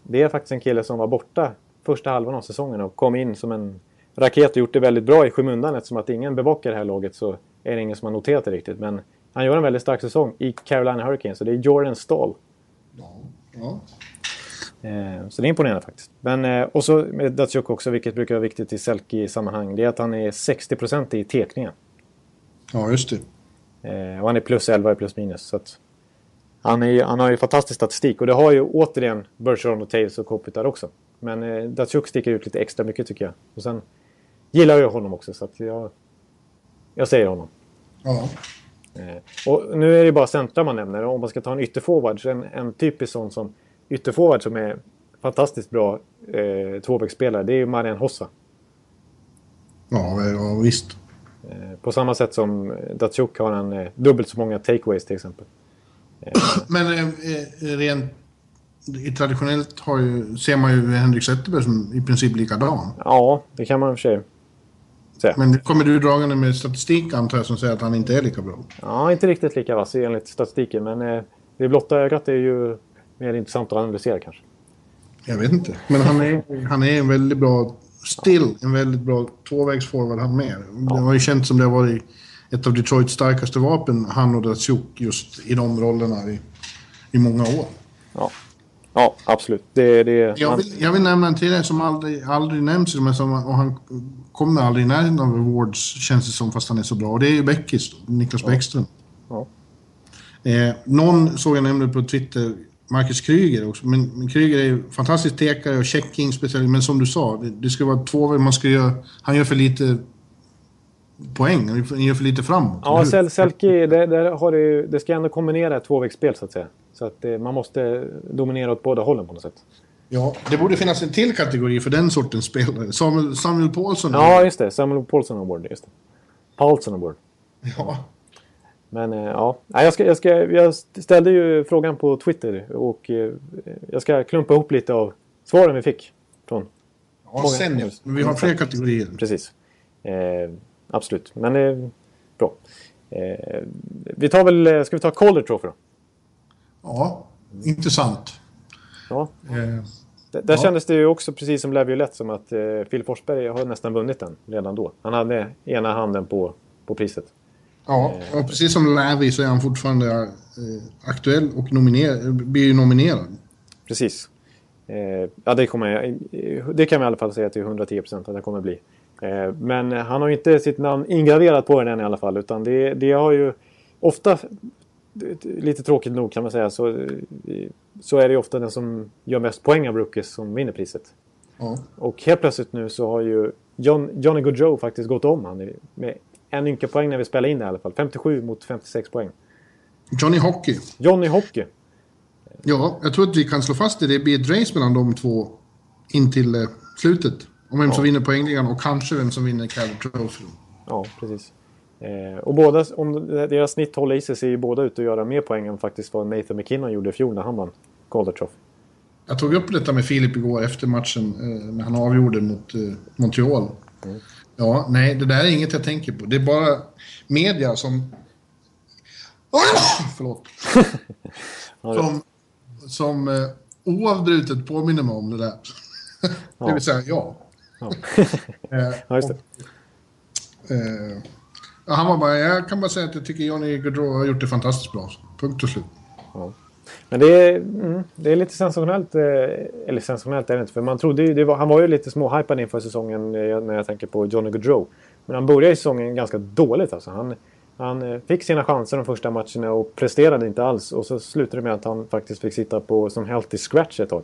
det är faktiskt en kille som var borta första halvan av säsongen och kom in som en raket och gjort det väldigt bra i skymundan eftersom att ingen bevakar det här laget så är det ingen som har noterat det riktigt. Men han gör en väldigt stark säsong i Carolina Hurricanes så det är Jordan Stahl. Ja. ja. Eh, så det är imponerande faktiskt. Men, eh, och så med Datsjuk också, vilket brukar vara viktigt i Selke-sammanhang, det är att han är 60% i tekningen. Ja, just det. Eh, och han är plus 11 i plus minus. Så han, är, han har ju fantastisk statistik och det har ju återigen Bergeron och Taves och Kopitar också. Men eh, Datsjuk sticker ut lite extra mycket tycker jag. Och sen gillar jag honom också så att jag, jag säger honom. Ja. Eh, och nu är det bara centra man nämner. Om man ska ta en ytterforward så en, en typisk sån som ytterforward som är fantastiskt bra eh, tvåvägsspelare det är ju Marian Hossa. Ja, ja, visst. Eh, på samma sätt som Datsjuk har han eh, dubbelt så många takeaways till exempel. Men eh, eh, rent i traditionellt har ju, ser man ju Henrik Zetterberg som i princip likadan. Ja, det kan man i och för sig säga. Men nu kommer du dragande med statistik antar jag som säger att han inte är lika bra. Ja, inte riktigt lika vass enligt statistiken. Men eh, det blotta ögat är ju mer intressant att analysera kanske. Jag vet inte. Men han är, han är en väldigt bra, still en väldigt bra tvåvägsforward han med. Det har ju känts som det har varit ett av Detroits starkaste vapen, han och Datsjuk, just i de rollerna i, i många år. Ja, ja absolut. Det, det, Jag vill, jag vill nämna en till som aldrig, aldrig nämns, i de här sammanhangen, och han kommer aldrig i närheten av awards, känns det som, fast han är så bra. Och det är ju Bäckis, då, Niklas Bäckström. Ja. Eh, någon såg jag nämligen på Twitter, Marcus Kryger också. Men, men Kryger är ju fantastisk tekare och checking speciellt. Men som du sa, det, det ska vara två... Man ska göra, han gör för lite poäng. Han gör för lite framåt. ja? Sel- Selke, det, det, har det, ju, det ska ändå kombinera ett tvåvägsspel så att säga. Så att eh, man måste dominera åt båda hållen på något sätt. ja, det borde finnas en till kategori för den sortens spelare. Samuel, Samuel Paulsson. Ja, just det. Samuel Paulson Award. Just det. Paulson Award. ja. Men eh, ja, jag, ska, jag, ska, jag ställde ju frågan på Twitter och eh, jag ska klumpa ihop lite av svaren vi fick. Från, Ja, sen ja. Men vi har fler kategorier. precis. Eh, absolut, men eh, bra. Eh, vi tar väl, eh, ska vi ta Calder Trophy då? Ja, intressant. Ja. Där Ja. kändes det ju också precis som Laviolette som att Phil Forsberg har nästan vunnit den redan då. Han hade ena handen på, på priset. Ja, och precis som Lavi så är han fortfarande eh, aktuell och nominer- blir ju nominerad. Precis. Eh, ja, det, kommer jag, det kan vi i alla fall säga till 110 procent att det kommer bli. Eh, men han har ju inte sitt namn ingraverat på den än i alla fall. Utan det, det har ju ofta, lite tråkigt nog kan man säga, så, eh, så är det ju ofta den som gör mest poäng av rookies som vinner priset. Ja. Och helt plötsligt nu så har ju John, Johnny Gaudreau faktiskt gått om han med en ynka poäng när vi spelar in det i alla fall. 57 mot 56 poäng. Johnny Hockey. Johnny Hockey. Ja, jag tror att vi kan slå fast det. Det blir ett race mellan de två in till eh, slutet. Om vem som vinner poängligan och kanske vem som vinner Calder Trophy. Ja, precis. Eh, och båda, om deras snitt håller i sig ser ju båda ut att göra mer poäng än faktiskt vad Nathan McKinnon gjorde i fjol när han vann Calder Trophy. Jag tog upp detta med Filip igår efter matchen eh, när han avgjorde mot eh, Montreal. Ja, nej, det där är inget jag tänker på. Det är bara media som... Förlåt. Ja, som som eh, oavbrutet påminner mig om det där. det vill säga, ja. Ja. Eh, ja, just det. Eh, ja, han var bara, jag kan bara säga att jag tycker Johnny Gaudreau har gjort det fantastiskt bra. Punkt och slut. Men det är, mm, det är lite sensationellt. Eh, eller sensationellt är det inte. För man trodde ju, var, han var ju lite småhypad inför säsongen eh, när jag tänker på Johnny Gaudreau. Men han började säsongen ganska dåligt. Alltså. Han, Han eh, fick sina chanser de första matcherna och presterade inte alls. Och så slutade det med att han faktiskt fick sitta på som healthy scratch ett tag.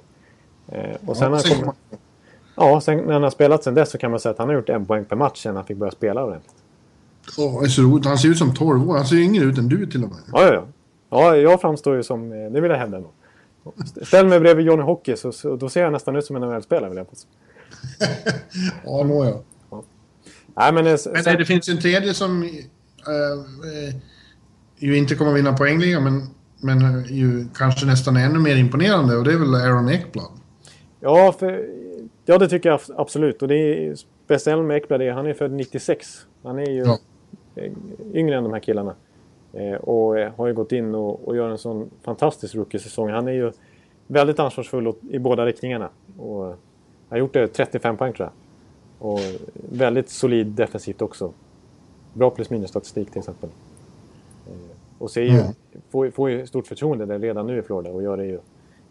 Och sen, Ja, han kom, ja, sen när han har spelat sen dess så kan man säga att han har gjort en poäng per match sen han fick börja spela ordentligt. Åh, det är så roligt. Han ser ut som 12 år. Han ser yngre ut än du till och med. Ja, ja, ja. Ja, jag framstår ju som... eh, Det vill jag hävda ändå. Ställ mig bredvid Johnny Hockey så, så då ser jag nästan ut som en NHL-spelare vill jag påstå. Ja, nåja. Nej, men, eh, Men sen, det finns en tredje som eh, eh, ju inte kommer vinna poängligan, men, men eh, ju kanske nästan är ännu mer imponerande och det är väl Aaron Ekblad. ja, för, ja, det tycker jag abs- absolut. Och det är speciellt med Ekblad, är- han är född 96. Han är ju Ja. eh, yngre än de här killarna. Eh, och eh, har ju gått in och, och gör en sån fantastisk rookie-säsong. Han är ju väldigt ansvarsfull i båda riktningarna. Och eh, har gjort det 35 poäng tror jag. Och väldigt solid defensivt också. Bra plus minus statistik till exempel. Och ser ju, Mm. får, får ju stort förtroende där redan nu i Florida och gör det ju.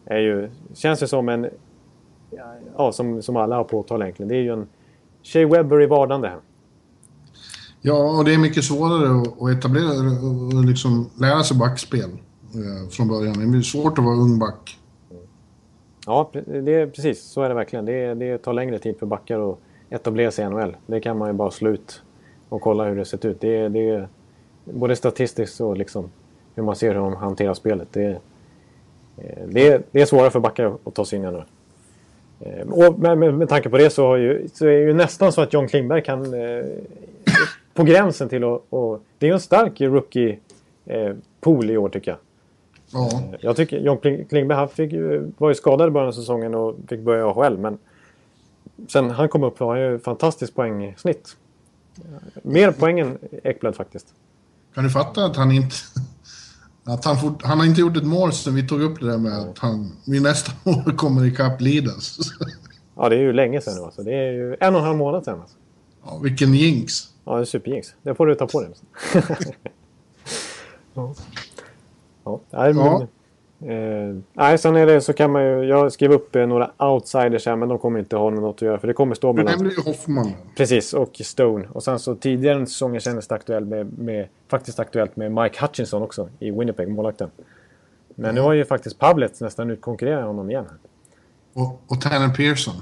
Är ju känns ju som en... Ja, som, som alla har påtalat egentligen. Det är ju en Shea Webber i vardande. Ja, och det är mycket svårare att, etablera och, liksom lära sig backspel eh, från början. Det är svårt att vara ung back. Ja, det är, precis. Så är det verkligen. Det, det tar längre tid för backar att etablera sig i NHL. Det kan man ju bara slå ut och kolla hur det sett ut. Det, det både statistiskt och liksom hur man ser hur de hanterar spelet. Det, är- det, det är svårare för backar att ta sig in i NHL. Eh, och med, med, med tanke på det så, har ju, så är det ju nästan så att John Klingberg kan... Eh, på gränsen till att... Och, det är ju en stark rookie-pool i år tycker jag. Ja, Jag tycker John Kling- Klingberg han fick, var ju skadad i början av säsongen och fick börja i AHL. Men sen han kom upp har han ju fantastiskt poängsnitt. Mer poäng än Ekblad faktiskt. kan du fatta att han inte... Att han, fort, han har inte gjort ett mål sen vi tog upp det där med att han vid nästa år kommer ikapp Lidas. Ja, det är ju länge sedan nu alltså. Det är ju en och en halv månad sedan. Alltså. Ja, vilken jinx. Ja, det är superjinx. Det får du ta på dig. ja. Ja, nej, men. Eh, nej, sen är det så kan man ju... Jag skrev upp eh, några outsiders här, men de kommer inte ha något att göra. För det kommer stå Du mellan... nämnde ju Hoffman. Precis, och Stone. Och sen så tidigare i säsongen kändes det aktuellt med, med, faktiskt aktuellt med Mike Hutchinson också i Winnipeg, målvakten. Men nu har ju faktiskt Pavlets nästan utkonkurrerat honom igen. Och, och Tanner Pearson.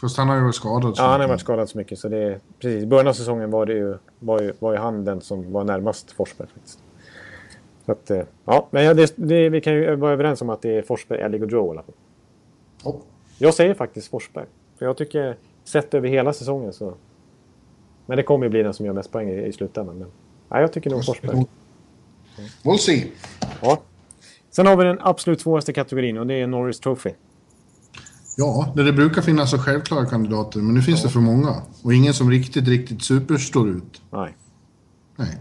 Fast han har ju varit skadad. så Ja, han har varit skadad så mycket så det är, precis, i början av säsongen var det ju, var ju, var ju han den som var närmast Forsberg faktiskt. Så att, eh, ja, men det, det, vi kan ju vara överens om att det är Forsberg, Ellig och Joe i alla fall. Ja. Jag säger faktiskt Forsberg. För jag tycker, sett över hela säsongen så... Men det kommer ju bli den som gör mest poäng i, i slutändan. Men, nej, jag tycker nog Forsberg. We'll see. Ja. Sen har vi den absolut svåraste kategorin och det är Norris Trophy. Ja, det brukar finnas så självklara kandidater, men nu finns det för många. Och ingen som riktigt, riktigt super står ut. Nej. Nej.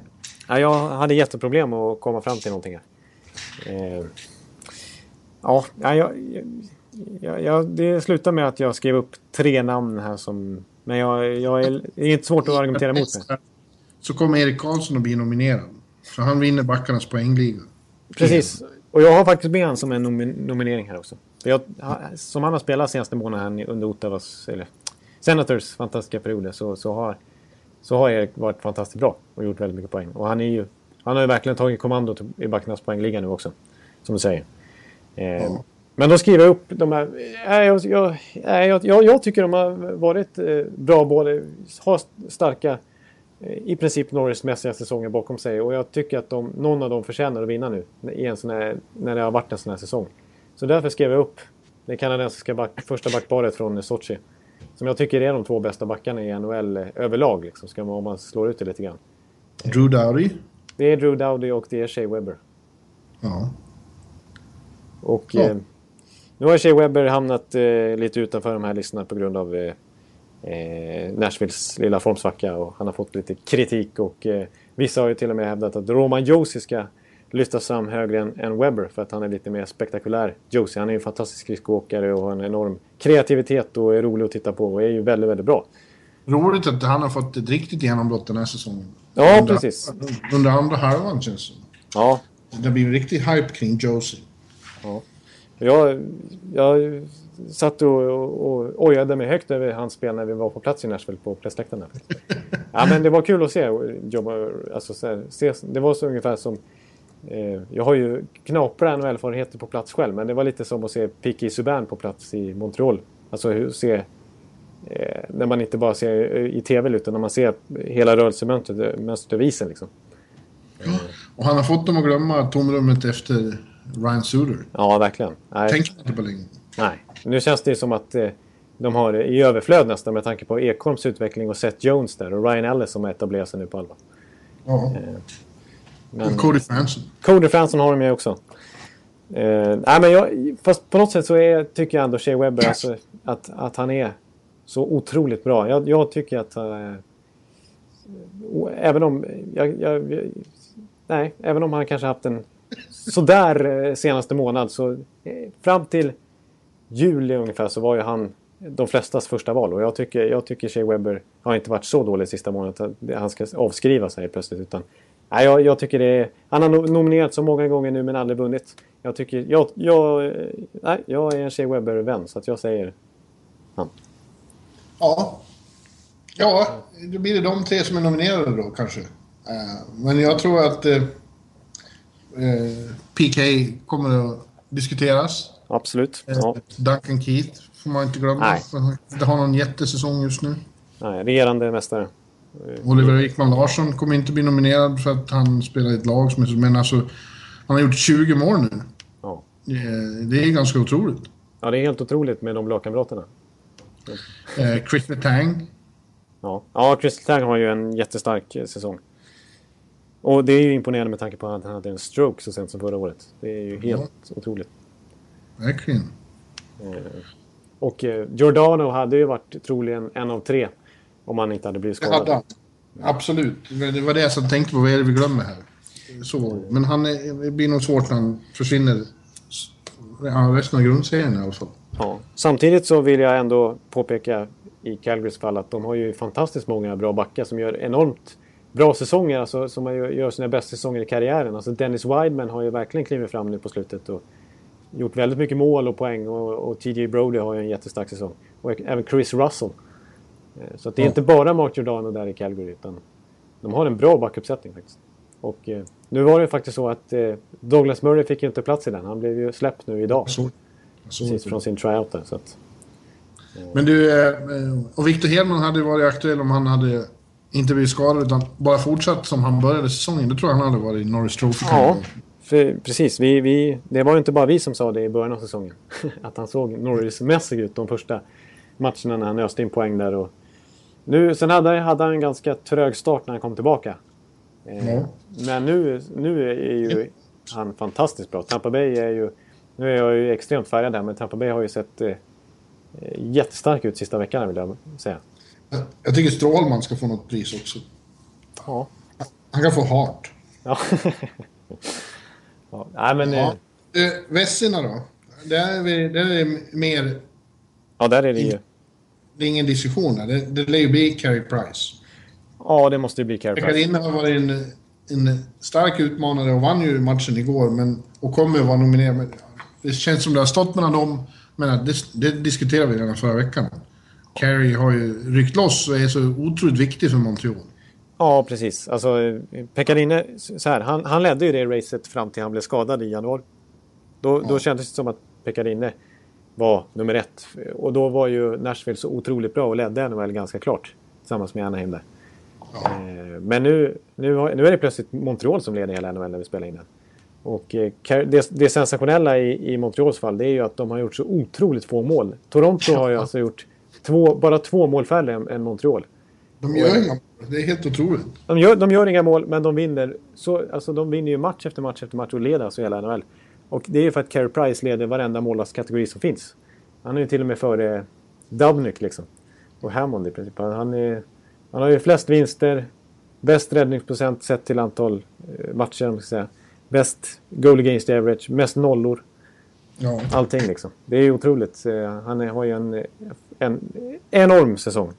Ja, jag hade jätteproblem att komma fram till någonting. Eh, ja, ja, jag, jag, jag, det slutar med att jag skrev upp tre namn här som... Men jag, jag är, det är inte svårt att argumentera emot det. Så kommer Erik Karlsson att bli nominerad. Så han vinner backarnas poängliga. Precis. Och jag har faktiskt med honom som en nomi- nominering här också. Jag, som han har spelat senaste månaden under Ottawas, eller Senators fantastiska perioder så, så, har, så har Erik varit fantastiskt bra och gjort väldigt mycket poäng. Och han, är ju, han har ju verkligen tagit kommando till- i backarnas poängliga nu också. Som du säger. Eh, Men då skriver jag upp de här... Nej, jag, jag, nej, jag, jag, jag tycker de har varit eh, bra både... Har starka eh, i princip Norris-mässiga säsonger bakom sig. Och jag tycker att de, någon av dem förtjänar att vinna nu. I en sån här, när det har varit en sån här säsong. Så därför skrev jag upp det kanadensiska back, första backparet från Sochi. Som jag tycker är de två bästa backarna i NHL eh, överlag. Liksom, ska man, om man slår ut det lite grann. Drew Dowdy. Det är Drew Dowdy och det är Shea Webber. Ja. Och Ja. eh, nu har Shea Webber hamnat eh, lite utanför de här listorna på grund av eh, eh, Nashvilles lilla formsvacka och han har fått lite kritik och eh, vissa har ju till och med hävdat att Roman Josi ska lyftas fram högre än, än Webber för att han är lite mer spektakulär. Josi, han är ju en fantastisk skridskoåkare och har en enorm kreativitet och är rolig att titta på och är ju väldigt, väldigt bra. Roligt att han har fått ett riktigt genombrott den här säsongen. Ja, under, precis. Under andra halvan känns det. Ja, Det har blivit riktigt hype kring Josie. Jag, jag satt och, och, och ojade mig högt över hans spel när vi var på plats i Nashville på pressläktaren. Ja, men det var kul att se. Jobba, alltså, se det var så ungefär som... Eh, jag har ju knapra NHL-erfarenheter på plats själv, men det var lite som att se Piqué Subban på plats i Montreal. Alltså hur, se... Eh, när man inte bara ser i TV, utan när man ser hela rörelsemönstret över isen. Liksom. Och han har fått dem att glömma tomrummet efter Ryan Suter. Ja, verkligen. Nej. Tänk inte på länge. Nej. Nu känns det som att eh, de har i överflöd nästan med tanke på Ekholms utveckling och Seth Jones där och Ryan Ellis som har etablerat sig nu på allvar. Ja. Men, Cody Franson. Cody Franson har de ju också. Eh, nej, men jag, fast på något sätt så är, tycker jag ändå Shea Webber alltså, att, att han är så otroligt bra. Jag, jag tycker att... Eh, även om... Jag, jag, nej, även om han kanske haft en sådär eh, senaste månad så fram till juli ungefär så var ju han de flestas första val. Och jag tycker, jag tycker Shea Webber har inte varit så dålig sista månaden att han ska avskriva sig plötsligt. Utan, nej, jag, jag tycker det är, han har nominerat så många gånger nu men aldrig vunnit. Jag, tycker, jag, jag, nej, jag är en Shea Webber-vän så att jag säger han. Ja. Ja, då blir det de tre som är nominerade då kanske. Uh, men jag tror att uh, PK kommer att diskuteras. Absolut. Eh, ja. Duncan Keith får man inte glömma. Nej. Han inte har någon jättesäsong just nu. Nej, regerande mästare. Oliver Wickman Larsson kommer inte bli nominerad för att han spelar i ett lag som är. Men alltså, han har gjort 20 mål nu. Ja. Det är ganska otroligt. Ja, det är helt otroligt med de lagkamraterna. Eh, Chris Letang. Ja. ja, Chris Letang har ju en jättestark säsong. Och det är ju imponerande med tanke på att han hade en stroke så sent som förra året. Det är ju helt ja. otroligt. Verkligen. Eh, och eh, Giordano hade ju varit troligen en av tre om han inte hade blivit skadad. Det hade han. Absolut. Det var det jag tänkte på. Vad är det vi glömmer här? Så. Men han är, det blir nog svårt när han försvinner ja, resten av grundserien i alla fall. Ja. Samtidigt så vill jag ändå påpeka i Calgarys fall att de har ju fantastiskt många bra backar som gör enormt bra säsonger, alltså, som gör sina bästa säsonger i karriären. Alltså Dennis Wideman har ju verkligen klivit fram nu på slutet och gjort väldigt mycket mål och poäng och, och TJ Brody har ju en jättestark säsong. Och även Chris Russell. Eh, så det är inte bara Mark Giordano där i Calgary utan de har en bra backuppsättning faktiskt. Och eh, nu var det faktiskt så att eh, Douglas Murray fick ju inte plats i den. Han blev ju släppt nu idag. Så, så Precis från sin tryout där. Så att, eh. Men du, eh, och Victor Hedman hade varit aktuell om han hade inte blivit skadad utan bara fortsatt som han började säsongen. Då tror jag han hade varit i Norris Trophy. Ja, för, precis. Vi, vi, det var ju inte bara vi som sa det i början av säsongen. att han såg Norris-mässig ut de första matcherna när han öste in poäng där. Och nu, sen hade, hade han en ganska trög start när han kom tillbaka. Eh, mm. Men nu, nu är ju han fantastiskt bra. Tampa Bay är ju... Nu är jag ju extremt färgad där, men Tampa Bay har ju sett eh, jättestark ut sista veckan vill jag säga. Jag tycker Strålman ska få något pris också. Ja. Han kan få Hart. Ja. ja. Nej, men... Ja. Eh, Vessina då? Där är, vi, där är det mer... Ja, där är det ju... Det är ingen diskussion där. Det, det lär ju bli Carey Price. Ja, det måste ju bli Carey Price. Karina har varit en, en stark utmanare och vann ju matchen igår, men... Och kommer att vara nominerad. Det känns som det har stått mellan dem, men det, det diskuterade vi redan förra veckan. Carey har ju ryckt loss och är så otroligt viktig för Montreal. Ja, precis. Alltså, Pekkarine, så här, han, han ledde ju det racet fram till han blev skadad i januari. Då, ja. då kändes det som att Pekkarine var nummer ett. Och då var ju Nashville så otroligt bra och ledde NHL ganska klart. Tillsammans med Anaheim där. Ja. Eh, men nu, nu, har, nu är det plötsligt Montreal som leder hela NHL när vi spelar in den. Och eh, det, det sensationella i, i Montreals fall det är ju att de har gjort så otroligt få mål. Toronto har ju alltså gjort två, bara två mål färre än, än Montreal. De gör inga mål. Det är helt otroligt. De gör, de gör inga mål, men de vinner. Så, alltså, de vinner ju match efter match efter match och leder alltså hela NHL. Och det är ju för att Carey Price leder varenda målvaktskategori som finns. Han är ju till och med före Dubnyk liksom. Och Hammond i princip. Han, är, han har ju flest vinster, bäst räddningsprocent sett till antal eh, matcher. Ska säga. Bäst goal against average, mest nollor. Ja. Allting liksom. Det är otroligt. Eh, han har ju en, en enorm säsong.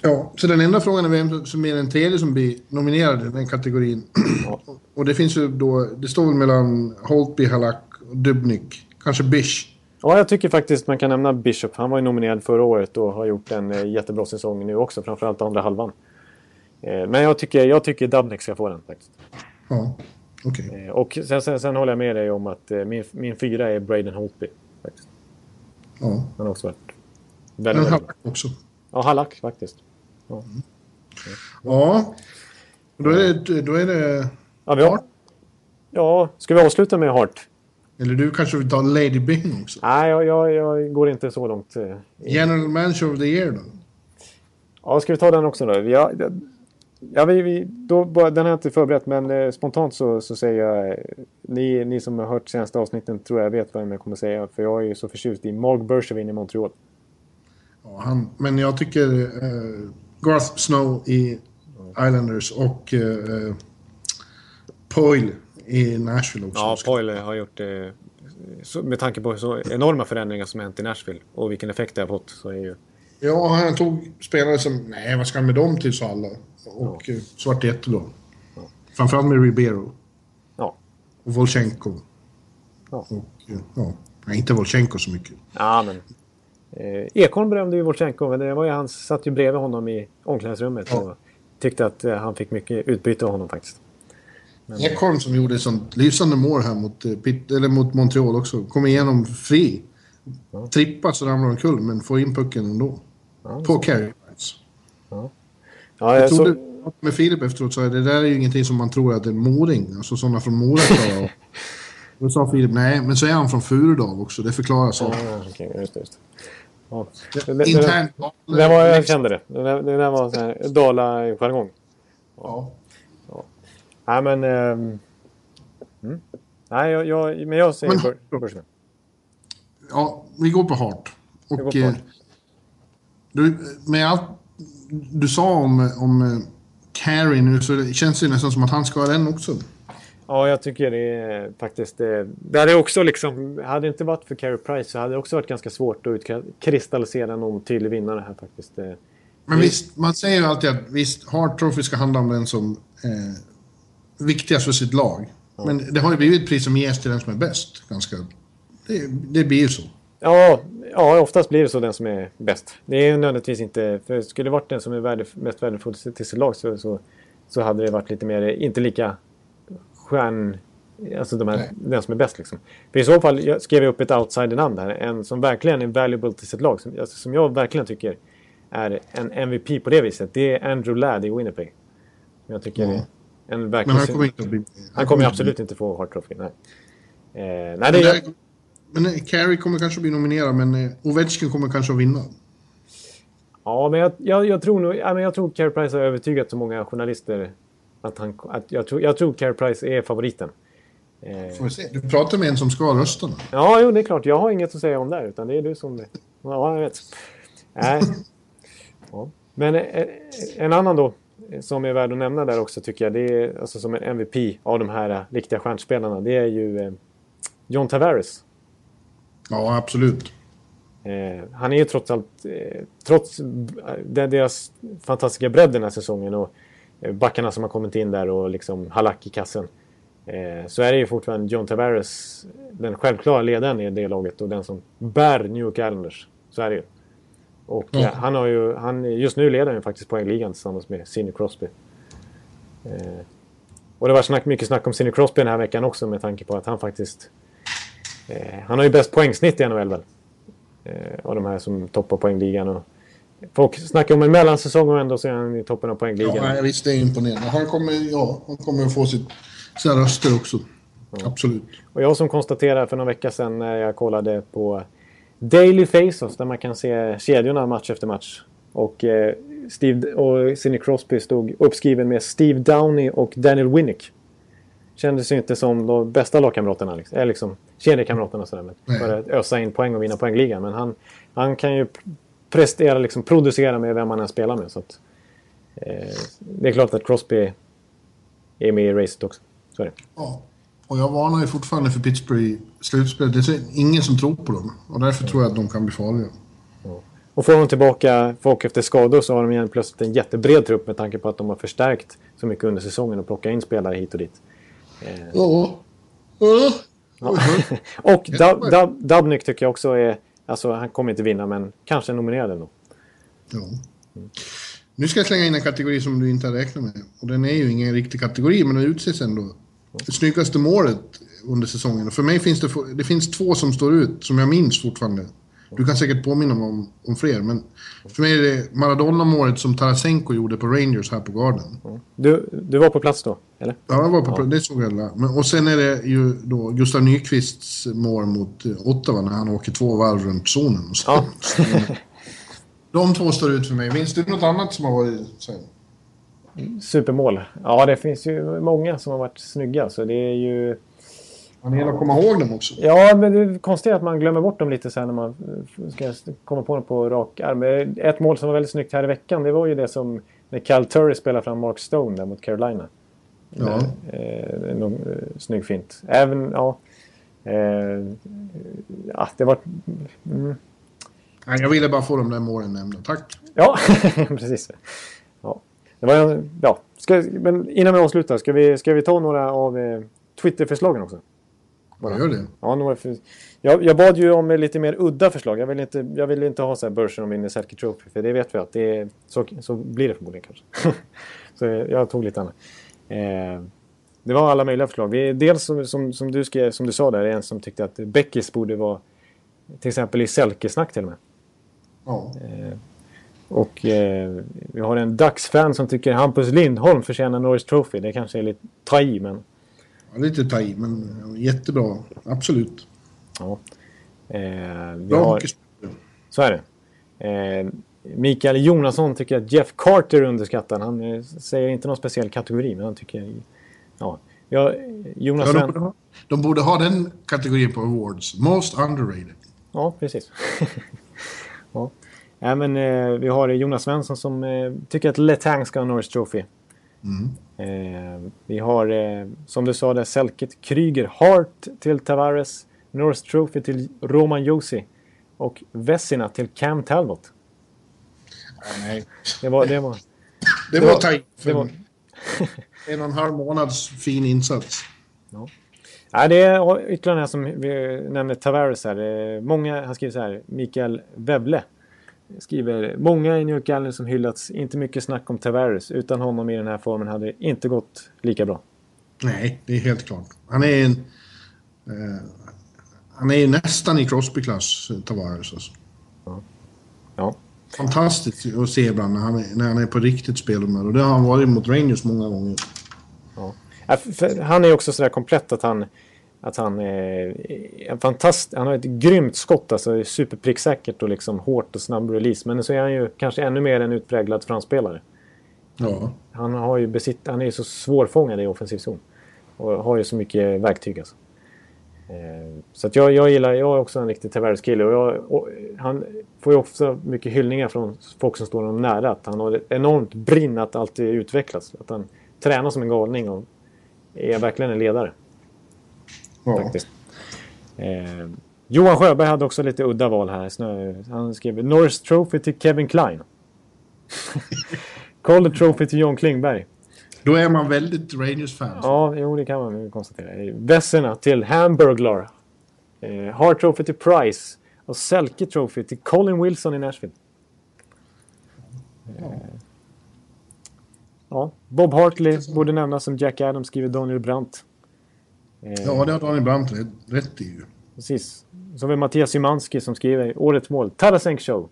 Ja, så den enda frågan är vem som är den tredje som blir nominerad i den kategorin. Ja. Och det finns ju då, det står väl mellan Holtby, Halak Dubnik. Kanske Bish. Ja, jag tycker faktiskt man kan nämna Bishop. Han var ju nominerad förra året och har gjort en eh, jättebra säsong nu också. Framförallt andra halvan. Eh, men jag tycker, jag tycker Dubnik ska få den faktiskt. Ja, okej. Okay. Eh, och sen, sen, sen, håller jag med dig om att min, min fyra är Braden Holtby. Faktiskt. Ja. Han har också varit väldigt... Men Hallack också. Ja, Hallack faktiskt. Ja. Mm. Ja. Då är det... Då är det... Ja, vi har... ja, ska vi avsluta med Hart? Eller du kanske vill ta Lady Bing också? Nej, jag, jag, jag går inte så långt. Eh, General Manager of the Year då? Ja, ska vi ta den också då? Ja, ja, vi, vi, då den har jag inte förberett, men eh, spontant så, så säger jag... Eh, ni, ni som har hört senaste avsnitten tror jag vet vad jag kommer säga. För jag är ju så förtjust i Mark Bergevin i Montreal. Ja, han, men jag tycker eh, Garth Snow i Islanders och eh, Poyle i Nashville också. Ja, Poyle har gjort det. Eh, med tanke på så enorma förändringar som hänt i Nashville och vilken effekt det har fått så är ju... Ja, han tog spelare som... Nej, vad ska han med dem till, sa alla. Och ja. Eh, så vart det jättebra. Ja. Framförallt med Ribeiro. Ja. Och Volchenko. Ja. Och, eh, ja. Nej, inte Volchenko så mycket. Ja, men... Eh, Ekholm berömde ju Volchenko, men det var ju, han satt ju bredvid honom i omklädningsrummet ja. och tyckte att han fick mycket utbyte av honom faktiskt. Men... Ekholm som gjorde ett sånt lysande mål här mot, eh, eller mot Montreal också. Kom igenom fri. Ja. Trippa så ramlar omkull men får in pucken ändå. Ja, på carry. Ja. Ja, jag, jag trodde, så... med Filip efteråt sa jag det där är ju ingenting som man tror att det är moring. Alltså sådana från Mora klarar Då sa Filip nej, men så är han från Furudal också. Det förklarar saken. Ja, okay, just, just. Ja. Det, det, Internt. Det, det, var, jag kände det. Det, det, det där var här Dala-jargong. Ja. Nej, men... Um, mm. Nej, jag, jag, men jag säger men, Ja, vi går på Hart. Och... På eh, du, med allt du sa om, om eh, Carey nu så det känns det nästan som att han ska ha den också. Ja, jag tycker det är faktiskt... Det, det hade också liksom... Hade det inte varit för Carey Price så hade det också varit ganska svårt att utkristallisera någon tydlig vinnare här faktiskt. Men visst, man säger ju alltid att visst, Hart Trophy ska handla om den som eh, viktigast för sitt lag. Men det har ju blivit ett pris som ges till den som är bäst. Ganska, det, det blir ju så. Ja, ja, oftast blir det så den som är bäst. Det är ju nödvändigtvis inte... För skulle det varit den som är värde, mest värdefull till sitt lag så, så, så, hade det varit lite mer... Inte lika stjärn... Alltså de här, den som är bäst liksom. För i så fall skrev jag upp ett outsider-namn här. En som verkligen är valuable till sitt lag. Som, alltså, som jag verkligen tycker är en MVP på det viset. Det är Andrew Ladd i Winnipeg. Jag tycker mm. En men han kommer inte att bli... Han, han kommer absolut inte få Hart Trophy, nej. Eh, nej det är... Men eh, Carey kommer kanske bli nominerad, men eh, Ovechkin kommer kanske att vinna. Ja, men jag, jag, jag tror nog... Ja, men jag tror Carey Price har övertygat så många journalister att han... Att jag, tror, jag tror Carey Price är favoriten. Eh, Får vi se. Du pratar med en som ska rösta nu. Ja, jo, det är klart. Jag har inget att säga om det, utan det är du som... Ja, jag vet. Nej. Ja. Men eh, en annan då som är värd att nämna där också tycker jag, det är alltså som en MVP av de här riktiga stjärnspelarna, det är ju eh, John Tavares. Ja, absolut. Eh, han är ju trots allt, eh, trots deras fantastiska bredd den här säsongen och eh, backarna som har kommit in där och liksom Halak i kassen. Eh, så är det ju fortfarande John Tavares, den självklara ledaren i det laget och den som bär New York Islanders. Så är det ju. Och mm. han har ju, han, just nu leder han ju faktiskt poängligan tillsammans med Sidney Crosby. Eh, och det var snack, mycket snack om Sidney Crosby den här veckan också med tanke på att han faktiskt... Eh, han har ju bäst poängsnitt i NHL väl? Eh, av de här som toppar poängligan. Och folk snackar om en mellansäsong och ändå så är han i toppen av poängligan. Ja, visst det är imponerande. Han kommer, ja, han kommer att få sitt, sina röster också. Ja. Absolut. Och jag som konstaterade för några vecka sedan när jag kollade på Daily Faceoffs där man kan se kedjorna match efter match. Och, eh, Steve, och Sidney Crosby stod uppskriven med Steve Downey och Daniel Winnick. Kändes ju inte som de bästa lagkamraterna. Liksom. Eller liksom kedjekamraterna sådär. För att ösa in poäng och vinna poängligan. Men han, han kan ju prestera, liksom producera med vem man än spelar med. Så att, eh, det är klart att Crosby är med i racet också. Så är det. Ja. Och jag varnar ju fortfarande för Pittsburgh i slutspelet. Det är ingen som tror på dem. Och därför tror jag att de kan bli farliga. Och får de tillbaka folk efter skador så har de igen plötsligt en jättebred trupp med tanke på att de har förstärkt så mycket under säsongen och plockat in spelare hit och dit. Eh. Ja. ja. Ja. och Dub, Dub, Dubnik tycker jag också är... Alltså han kommer inte vinna men kanske nominerad ändå. Ja. Nu ska jag slänga in en kategori som du inte har räknat med. Och den är ju ingen riktig kategori men den utses ändå. Det snyggaste målet under säsongen. För mig finns det, det finns två som står ut som jag minns fortfarande. Du kan säkert påminna mig om, om fler, men för mig är det Maradona-målet som Tarasenko gjorde på Rangers här på Garden. Du, du var på plats då, eller? Ja, jag var på plats. Det såg jag alla. Men, och sen är det ju då Gustav Nyqvists mål mot eh, Ottawa när han åker två varv runt zonen. Och så. Ja. De två står ut för mig. Minns du något annat som har varit så här? Supermål. Ja, det finns ju många som har varit snygga, så det är ju... Man gäller att komma ihåg dem också. Ja, men det är konstigt att man glömmer bort dem lite sen när man eh, ska komma på dem på rak arm. Eh, Ett mål som var väldigt snyggt här i veckan, det var ju det som när Cal Turry spelade fram Mark Stone där mot Carolina. Ja. Eh, någon, eh, snygg fint. Även, ja... Eh, ja, det var... Mm, jag ville bara få de där målen nämnda. Tack. ja, precis. Det var ja. Ska, men innan vi avslutar, ska vi, ska vi ta några av eh, Twitter-förslagen också? Bara gör det. Ja, några jag, jag bad ju om lite mer udda förslag. Jag vill inte, jag vill inte ha så här börsen om vinner Selke Trophy. För det vet vi att det är, så, så blir det förmodligen kanske. så jag tog lite annat. Eh, det var alla möjliga förslag. Vi, dels som, som, som, du skrev, som du sa där, en som tyckte att Beckis borde vara till exempel i Selke-snack till och med. Ja. Eh, och eh, vi har en Dax-fan som tycker Hampus Lindholm förtjänar Norris Trophy. Det kanske är lite ta i, men Ja, lite ta i, men jättebra. Absolut. ja. Eh, vi Bra har, så är det. Eh, Mikael Jonasson tycker att Jeff Carter är underskattad. Han eh, säger inte någon speciell kategori, men han tycker... Ja. Ja, Jonas Ja, de, borde ha, de borde ha den kategorin på awards. Most underrated. Ja, precis. ja. Ja, men, eh, vi har Jonas Svensson som eh, tycker att Letang ska ha Norris Trophy. Eh, vi har, eh, som du sa, där Selket Kryger Hart till Tavares. Norris Trophy till Roman Josi. Och Vessina till Cam Talbot. Nej. Det var... Det var, Det Det var var- ta i. för det var En och en halv månads fin insats. Ja, det är ytterligare en som vi nämnde Tavares här. Många, han skriver så här, Mikael Wevle skriver Många i New York Islanders som hyllats, inte mycket snack om Tavares. Utan honom i den här formen hade det inte gått lika bra. Nej, det är helt klart. Han är en... Eh, han är nästan i Crosby-klass, Tavares. Alltså. Ja, Fantastiskt att se ibland när han är, när han är på riktigt spelhumör. Och det har han varit mot Rangers många gånger. Ja, han är också sådär komplett att han, att han är en fantast, Han har ett grymt skott, alltså superpricksäkert och liksom hårt och snabb release. Men så är han ju kanske ännu mer en utpräglad framspelare. Ja. Han, har ju besitt, han är ju så svårfångad i offensiv zon. Och har ju så mycket verktyg alltså. Eh, Så att jag, jag gillar, jag är också en riktig Tavares-kille. Och jag, och han får ju ofta mycket hyllningar från folk som står honom nära. Att han har ett enormt brinn att alltid utvecklas. Att han tränar som en galning och är verkligen en ledare. Ja. Faktiskt. Eh, Johan Sjöberg hade också lite udda val här. Han skrev Norris Trophy till Kevin Klein. Calder Trophy till John Klingberg. Då är man väldigt Rangers-fan. Ja, jo, det kan man konstatera. Vesserna till Hamburglar. Eh, Hart Trophy till Price. Och Selke Trophy till Colin Wilson i Nashville. Eh, ja, Bob Hartley borde nämnas som Jack Adams skriver Daniel Brandt. Ja, det har Daniel Brandt rätt, i ju. Precis. Så har vi Mattias Szymanski som skriver Årets mål, Tarasenk Show.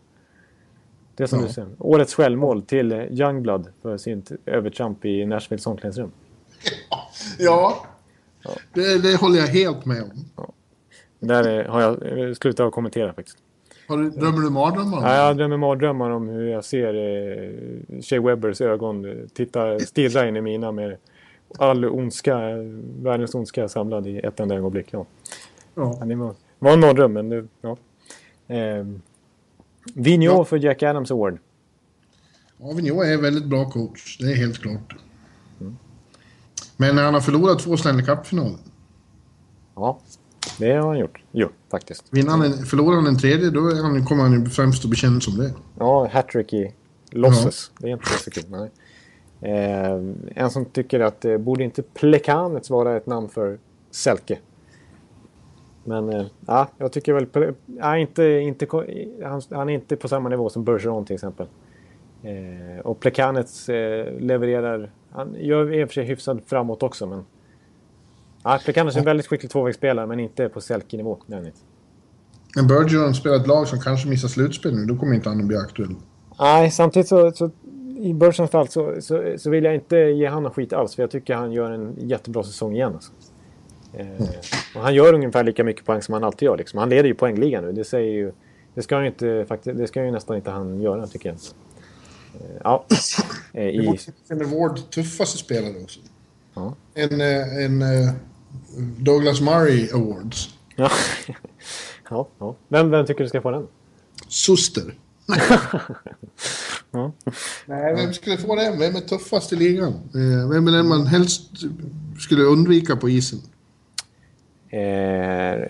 Det som Ja. du säger. Årets självmål till Youngblood för sitt övertramp i Nashvilles omklädningsrum. Ja, det, det håller jag helt med om. Där eh, har jag eh, slutat att kommentera faktiskt. Har du, drömmer du mardrömmar? Ja, jag drömmer mardrömmar om hur jag ser eh, Shea Webbers ögon eh, titta, stirra in i mina med all ondska, världens ondska samlad i ett enda ögonblick. Ja. Ja. Ja, det var, var en mardröm, men det, ja. Eh, Vigneault Ja. för Jack Adams Award. Ja, Vigneault är en väldigt bra coach. Det är helt klart. Men han har förlorat två Stanley Cup-finaler. Ja, det har han gjort. Jo, faktiskt. Vinner han en, förlorar han en tredje, då kommer han ju främst att bli känd som det. Ja, hattrick i losses. Det är inte så kul. Nej. Eh, en som tycker att eh, borde inte Plekanec vara ett namn för Selke? Men eh, ja, jag tycker väl... Ja, inte, inte, han, han är inte på samma nivå som Bergeron till exempel. Eh, och Plekanec eh, levererar... Han gör i och för sig hyfsad framåt också, men... Ja, Plekanec är en väldigt skicklig tvåvägsspelare, men inte på Selke-nivå. Men Bergeron spelar ett lag som kanske missar slutspel nu. Då kommer inte han att bli aktuell. Nej, samtidigt så... så I Bergerons fall så, så, så, vill jag inte ge honom skit alls. För jag tycker han gör en jättebra säsong igen. Alltså. Mm. och han gör ungefär lika mycket poäng som han alltid gör. Liksom. Han leder ju poängligan nu. Det, säger ju, det, ska han inte, faktiskt, det ska ju nästan inte han göra, tycker jag. Eh, ja. Eh, I... En award tuffaste spelare också. Ja. En, en Douglas Murray Awards. Ja. ja, ja. Vem, vem tycker du ska få den? Suster. ja. Nej, vem skulle få den? Vem är tuffast i ligan? Vem är den man helst skulle undvika på isen? Eh,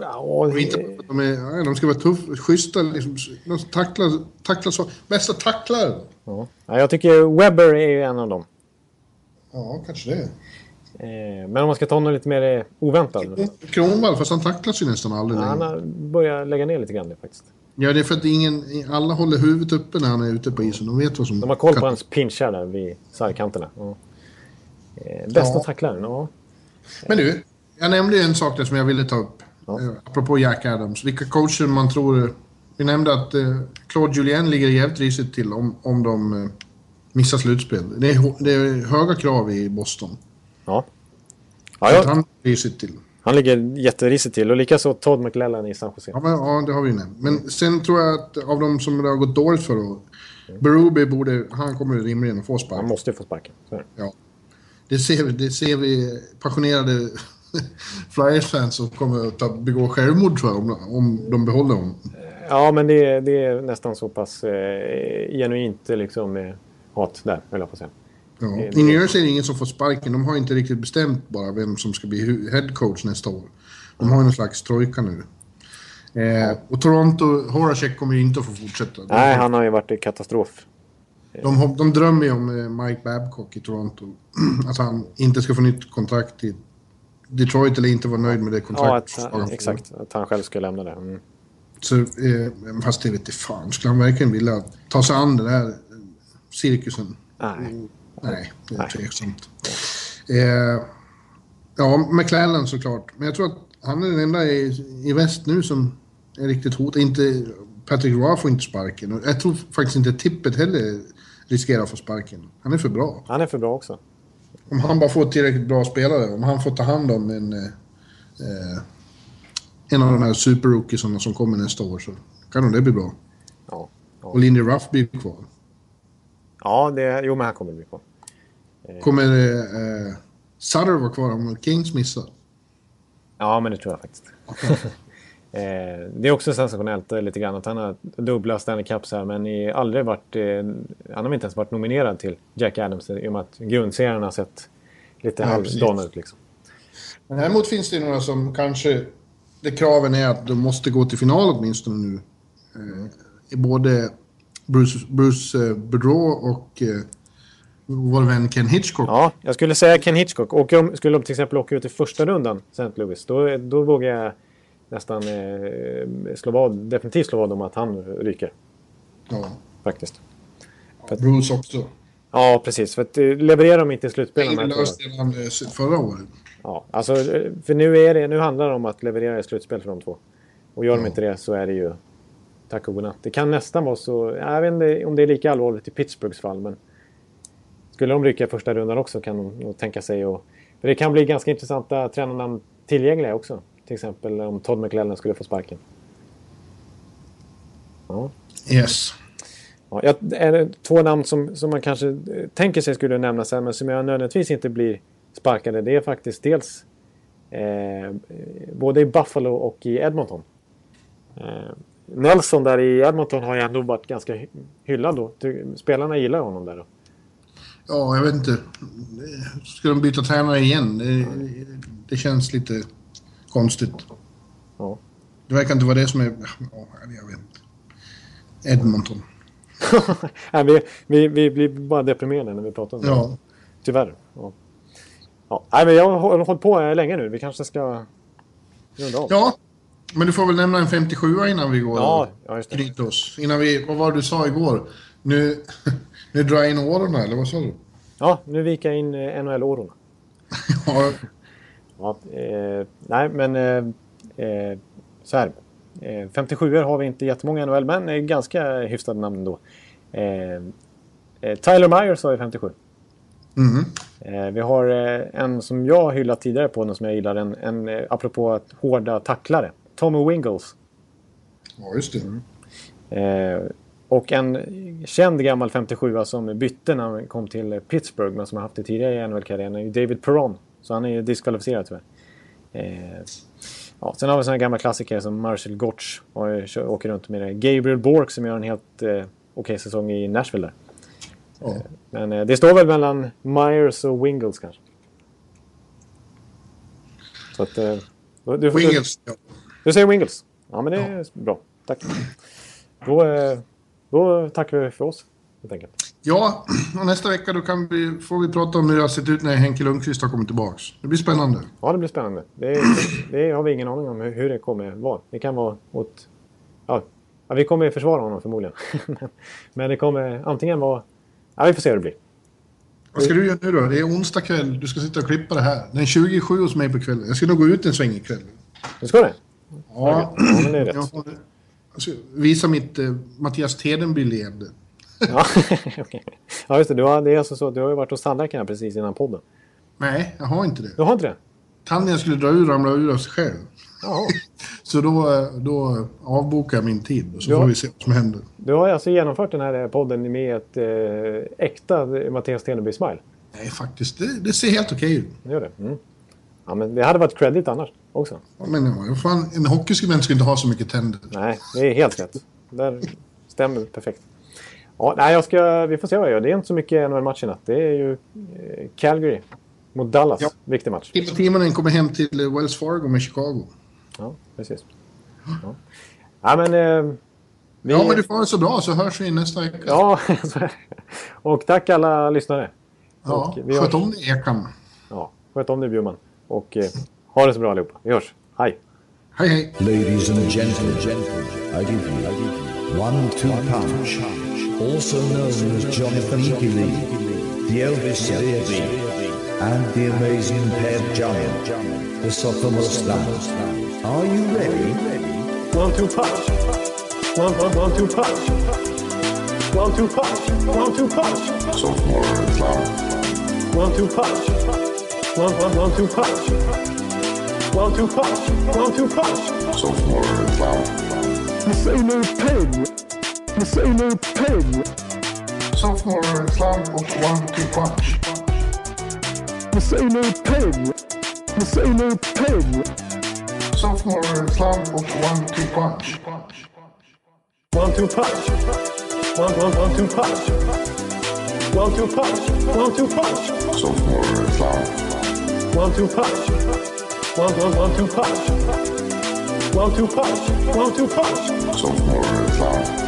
ja, inte, de, är, de ska vara tuffa, schyssta, liksom, de tacklar, tacklar så. Bästa tacklare. Ja. ja. jag tycker Webber är ju en av dem. Ja, kanske det. Eh, men om man ska ta något lite mer eh, oväntat. Kronwall, fast han tacklas ju nästan aldrig ja, Han har börjat lägga ner lite grann faktiskt. Ja, det är för att ingen, alla håller huvudet uppe när han är ute på isen. De vet vad som... De har koll på hans pinchar där vid sargkanterna. Ja. Eh, bästa ja. tacklaren, ja. Men du, jag nämnde en sak där som jag ville ta upp. Ja. Eh, apropå Jack Adams. Vilka coacher man tror... Vi nämnde att eh, Claude Julien ligger jävligt risigt till om, om de missar slutspel. Det är, det är höga krav i Boston. Ja. ja, ja. Han risigt till. Han ligger jätterisigt till och likaså Todd McLellan i San Jose. Ja, men, ja, det har vi nämnt. Men sen tror jag att av de som det har gått dåligt för då, Berube borde, han kommer rimligen att få sparken. Han måste få sparken. Ja. Det ser, det ser vi passionerade Flyers-fans som kommer att begå självmord tror jag, om, om de behåller honom. Ja, men det, det är nästan så pass eh, genuint liksom, eh, hat där, höll jag på att säga. Ja. I New Jersey är det ingen som får sparken. De har inte riktigt bestämt bara vem som ska bli headcoach nästa år. De har ju någon slags trojka nu. Eh, och Toronto, Horacek kommer ju inte att få fortsätta. Nej, han har ju varit i katastrof. De, de drömmer ju om eh, Mike Babcock i Toronto. att han inte ska få nytt kontrakt i Detroit eller inte var nöjd med det kontraktet. Ja, att, exakt. Att han själv ska lämna det. Mm. Så, eh, fast det vet fan. Skulle han verkligen vilja ta sig an den här cirkusen? Nej. Nej, det är tveksamt. Eh, ja, McLellan såklart. Men jag tror att han är den enda i, i väst nu som är riktigt hotad. Inte, Patrick Roy får inte sparken. Jag tror faktiskt inte Tippet heller riskerar att få sparken. Han är för bra. Han är för bra också. Om han bara får tillräckligt bra spelare, om han får ta hand om en... Eh, en av de här superrookiesarna som kommer nästa år så kan nog det bli bra. Ja, ja. Och Lindy Ruff blir kvar. Ja, det, jo men han kommer bli kvar. Eh. Kommer eh, Sutter vara kvar om Kings missar? Ja, men det tror jag faktiskt. Eh, det är också sensationellt eh, lite grann att han har dubbla Stanley Cups här men i, aldrig varit, eh, han har inte ens varit nominerad till Jack Adams i och med att grundserien har sett lite halvdana ut. Liksom. Men däremot finns det några som kanske, det kraven är att de måste gå till final åtminstone nu. Eh, både Bruce, Bruce eh, Boudreau och vår vän Ken Hitchcock. Ja, jag skulle säga Ken Hitchcock. Och skulle de till exempel åka ut i första rundan, St. Louis, då, då vågar jag nästan eh, slå vad, definitivt slå vad om att han ryker. Ja. Faktiskt. Ja, Bruce också. Ja, precis. För att, eh, levererar de inte i slutspelet... Det löste han förra året. Ja, alltså, eh, för nu, är det, nu handlar det om att leverera i slutspel för de två. Och gör ja. de inte det så är det ju tack och godnatt. Det kan nästan vara så... Jag vet inte om det är lika allvarligt i Pittsburghs fall, men... Skulle de rycka första rundan också kan de nog tänka sig och... För det kan bli ganska intressanta tränarnamn tillgängliga också. Till exempel om Todd McLellan skulle få sparken. Ja. Yes. Ja, är det två namn som, som man kanske eh, tänker sig skulle nämnas här men som jag nödvändigtvis inte blir sparkade. Det är faktiskt dels eh, både i Buffalo och i Edmonton. Eh, Nelson där i Edmonton har ju ändå varit ganska hyllad då. Spelarna gillar honom där då. Ja, jag vet inte. Ska de byta tränare igen? Det, det känns lite konstigt. Ja. Det verkar inte vara det som är... Ja, jag vet inte. Edmonton. Nej, vi, vi, vi blir bara deprimerade när vi pratar om det. Ja. Tyvärr. Ja. Ja. Nej, men jag har hållit på länge nu. Vi kanske ska... Runda av. Ja, men du får väl nämna en 57 innan vi går Ja, och ja, oss. Innan vi, vad var det du sa igår? Nu, nu drar jag in åren eller vad sa du? Ja, nu viker jag in eh, NHL-årorna. Ja, Ja, eh, nej, men eh, eh, så här. Eh, 57 har vi inte jättemånga NHL, men ganska hyfsade namn ändå. Eh, Tyler Myers har vi 57. mhm. Eh, vi har eh, en som jag hyllat tidigare på den som jag gillar, en, en eh, apropå hårda tacklare. Tommy Wingles. ja just det. Eh, och en känd gammal 57 som bytte när han kom till Pittsburgh men som har haft det tidigare i NHL-karriären är David Perron. Så han är ju diskvalificerad tyvärr. Eh, ja, sen har vi sådana gamla klassiker som Marcel Gottsch och åker runt med det. Gabriel Bork som gör en helt eh, okej säsong i Nashville där. Ja. Men eh, det står väl mellan Myers och Wingles kanske. Så att... Eh, du, Wingles. Ja. du säger Wingles? Ja, men det är bra. Tack. Då, eh, då tackar vi för oss, ja, och nästa vecka då kan vi, får vi prata om hur det har sett ut när Henke Lundqvist har kommit tillbaks. Det blir spännande. Ja, det blir spännande. Det, det har vi ingen aning om hur, det kommer vara. Det kan vara åt... Ja, vi kommer försvara honom förmodligen. men det kommer antingen vara... Ja, vi får se hur det blir. Vad ska du göra nu då? Det är onsdag kväll. Du ska sitta och klippa det här. Den 27 hos mig på kvällen. Jag ska nog gå ut en sväng ikväll. Du ska det? Ja, Ja, men det är rätt. Jag ska visa mitt eh, Mattias Tedenby-leende. Ja, okej. ja just det. Du har, det är alltså så, du har ju varit hos tandläkaren precis innan podden. Nej, jag har inte det. Du har inte det? Tanden skulle dra ur ramla ur av sig själv. Jaha. Så då, eh, då avbokar jag min tid och så Ja. får vi se vad som händer. Du har alltså genomfört den här podden med ett eh, äkta Mattias Teneby-smile. Nej, faktiskt. Det, det ser helt okej ut. Det gör det? Mm. Ja, men det hade varit credit annars också. Ja, Men fan, en hockeyskribent ska inte ha så mycket tänder. Nej, det är helt rätt. Där stämmer perfekt. Ja, nej, jag ska, vi får se vad jag gör. Det är inte så mycket NHL-match i natt. Det är ju eh, Calgary mot Dallas. Ja. Viktig match. Timo Timonen kommer hem till eh, Wells Fargo med Chicago. Ja, precis. Ja, ja men... Eh, vi, Ja, men du får det så bra så hörs vi nästa vecka. Ja, det. Och tack alla lyssnare. ja och vi sköt om dig, Ekan. Ja, sköt om dig Bjurman. Och eh, ha det så bra allihopa. Vi hörs. Hej! Hej, hej. Ladies and gentlemen, I give you one two punch, also known as Jonathan Lee, the Elvis Leary, and the amazing Peb Jump, the sophomore slam. Are you ready? One, two, punch! One, one, one, two, punch! One, two, punch! One, two, punch! One, two, punch! One, one, one, two, punch! Well too far. Well too far. So far, clown. Sophomore pen. no pen. Sophomore clown of one two punch. Sophomore pen. Sophomore pen. Sophomore clown of one two punch. One two punch. One one one two punch. One two punch. One two punch. Sophomore clown. One two punch. One, one, one, two, punch! One, two, punch! One, two, punch! Sophomore slam.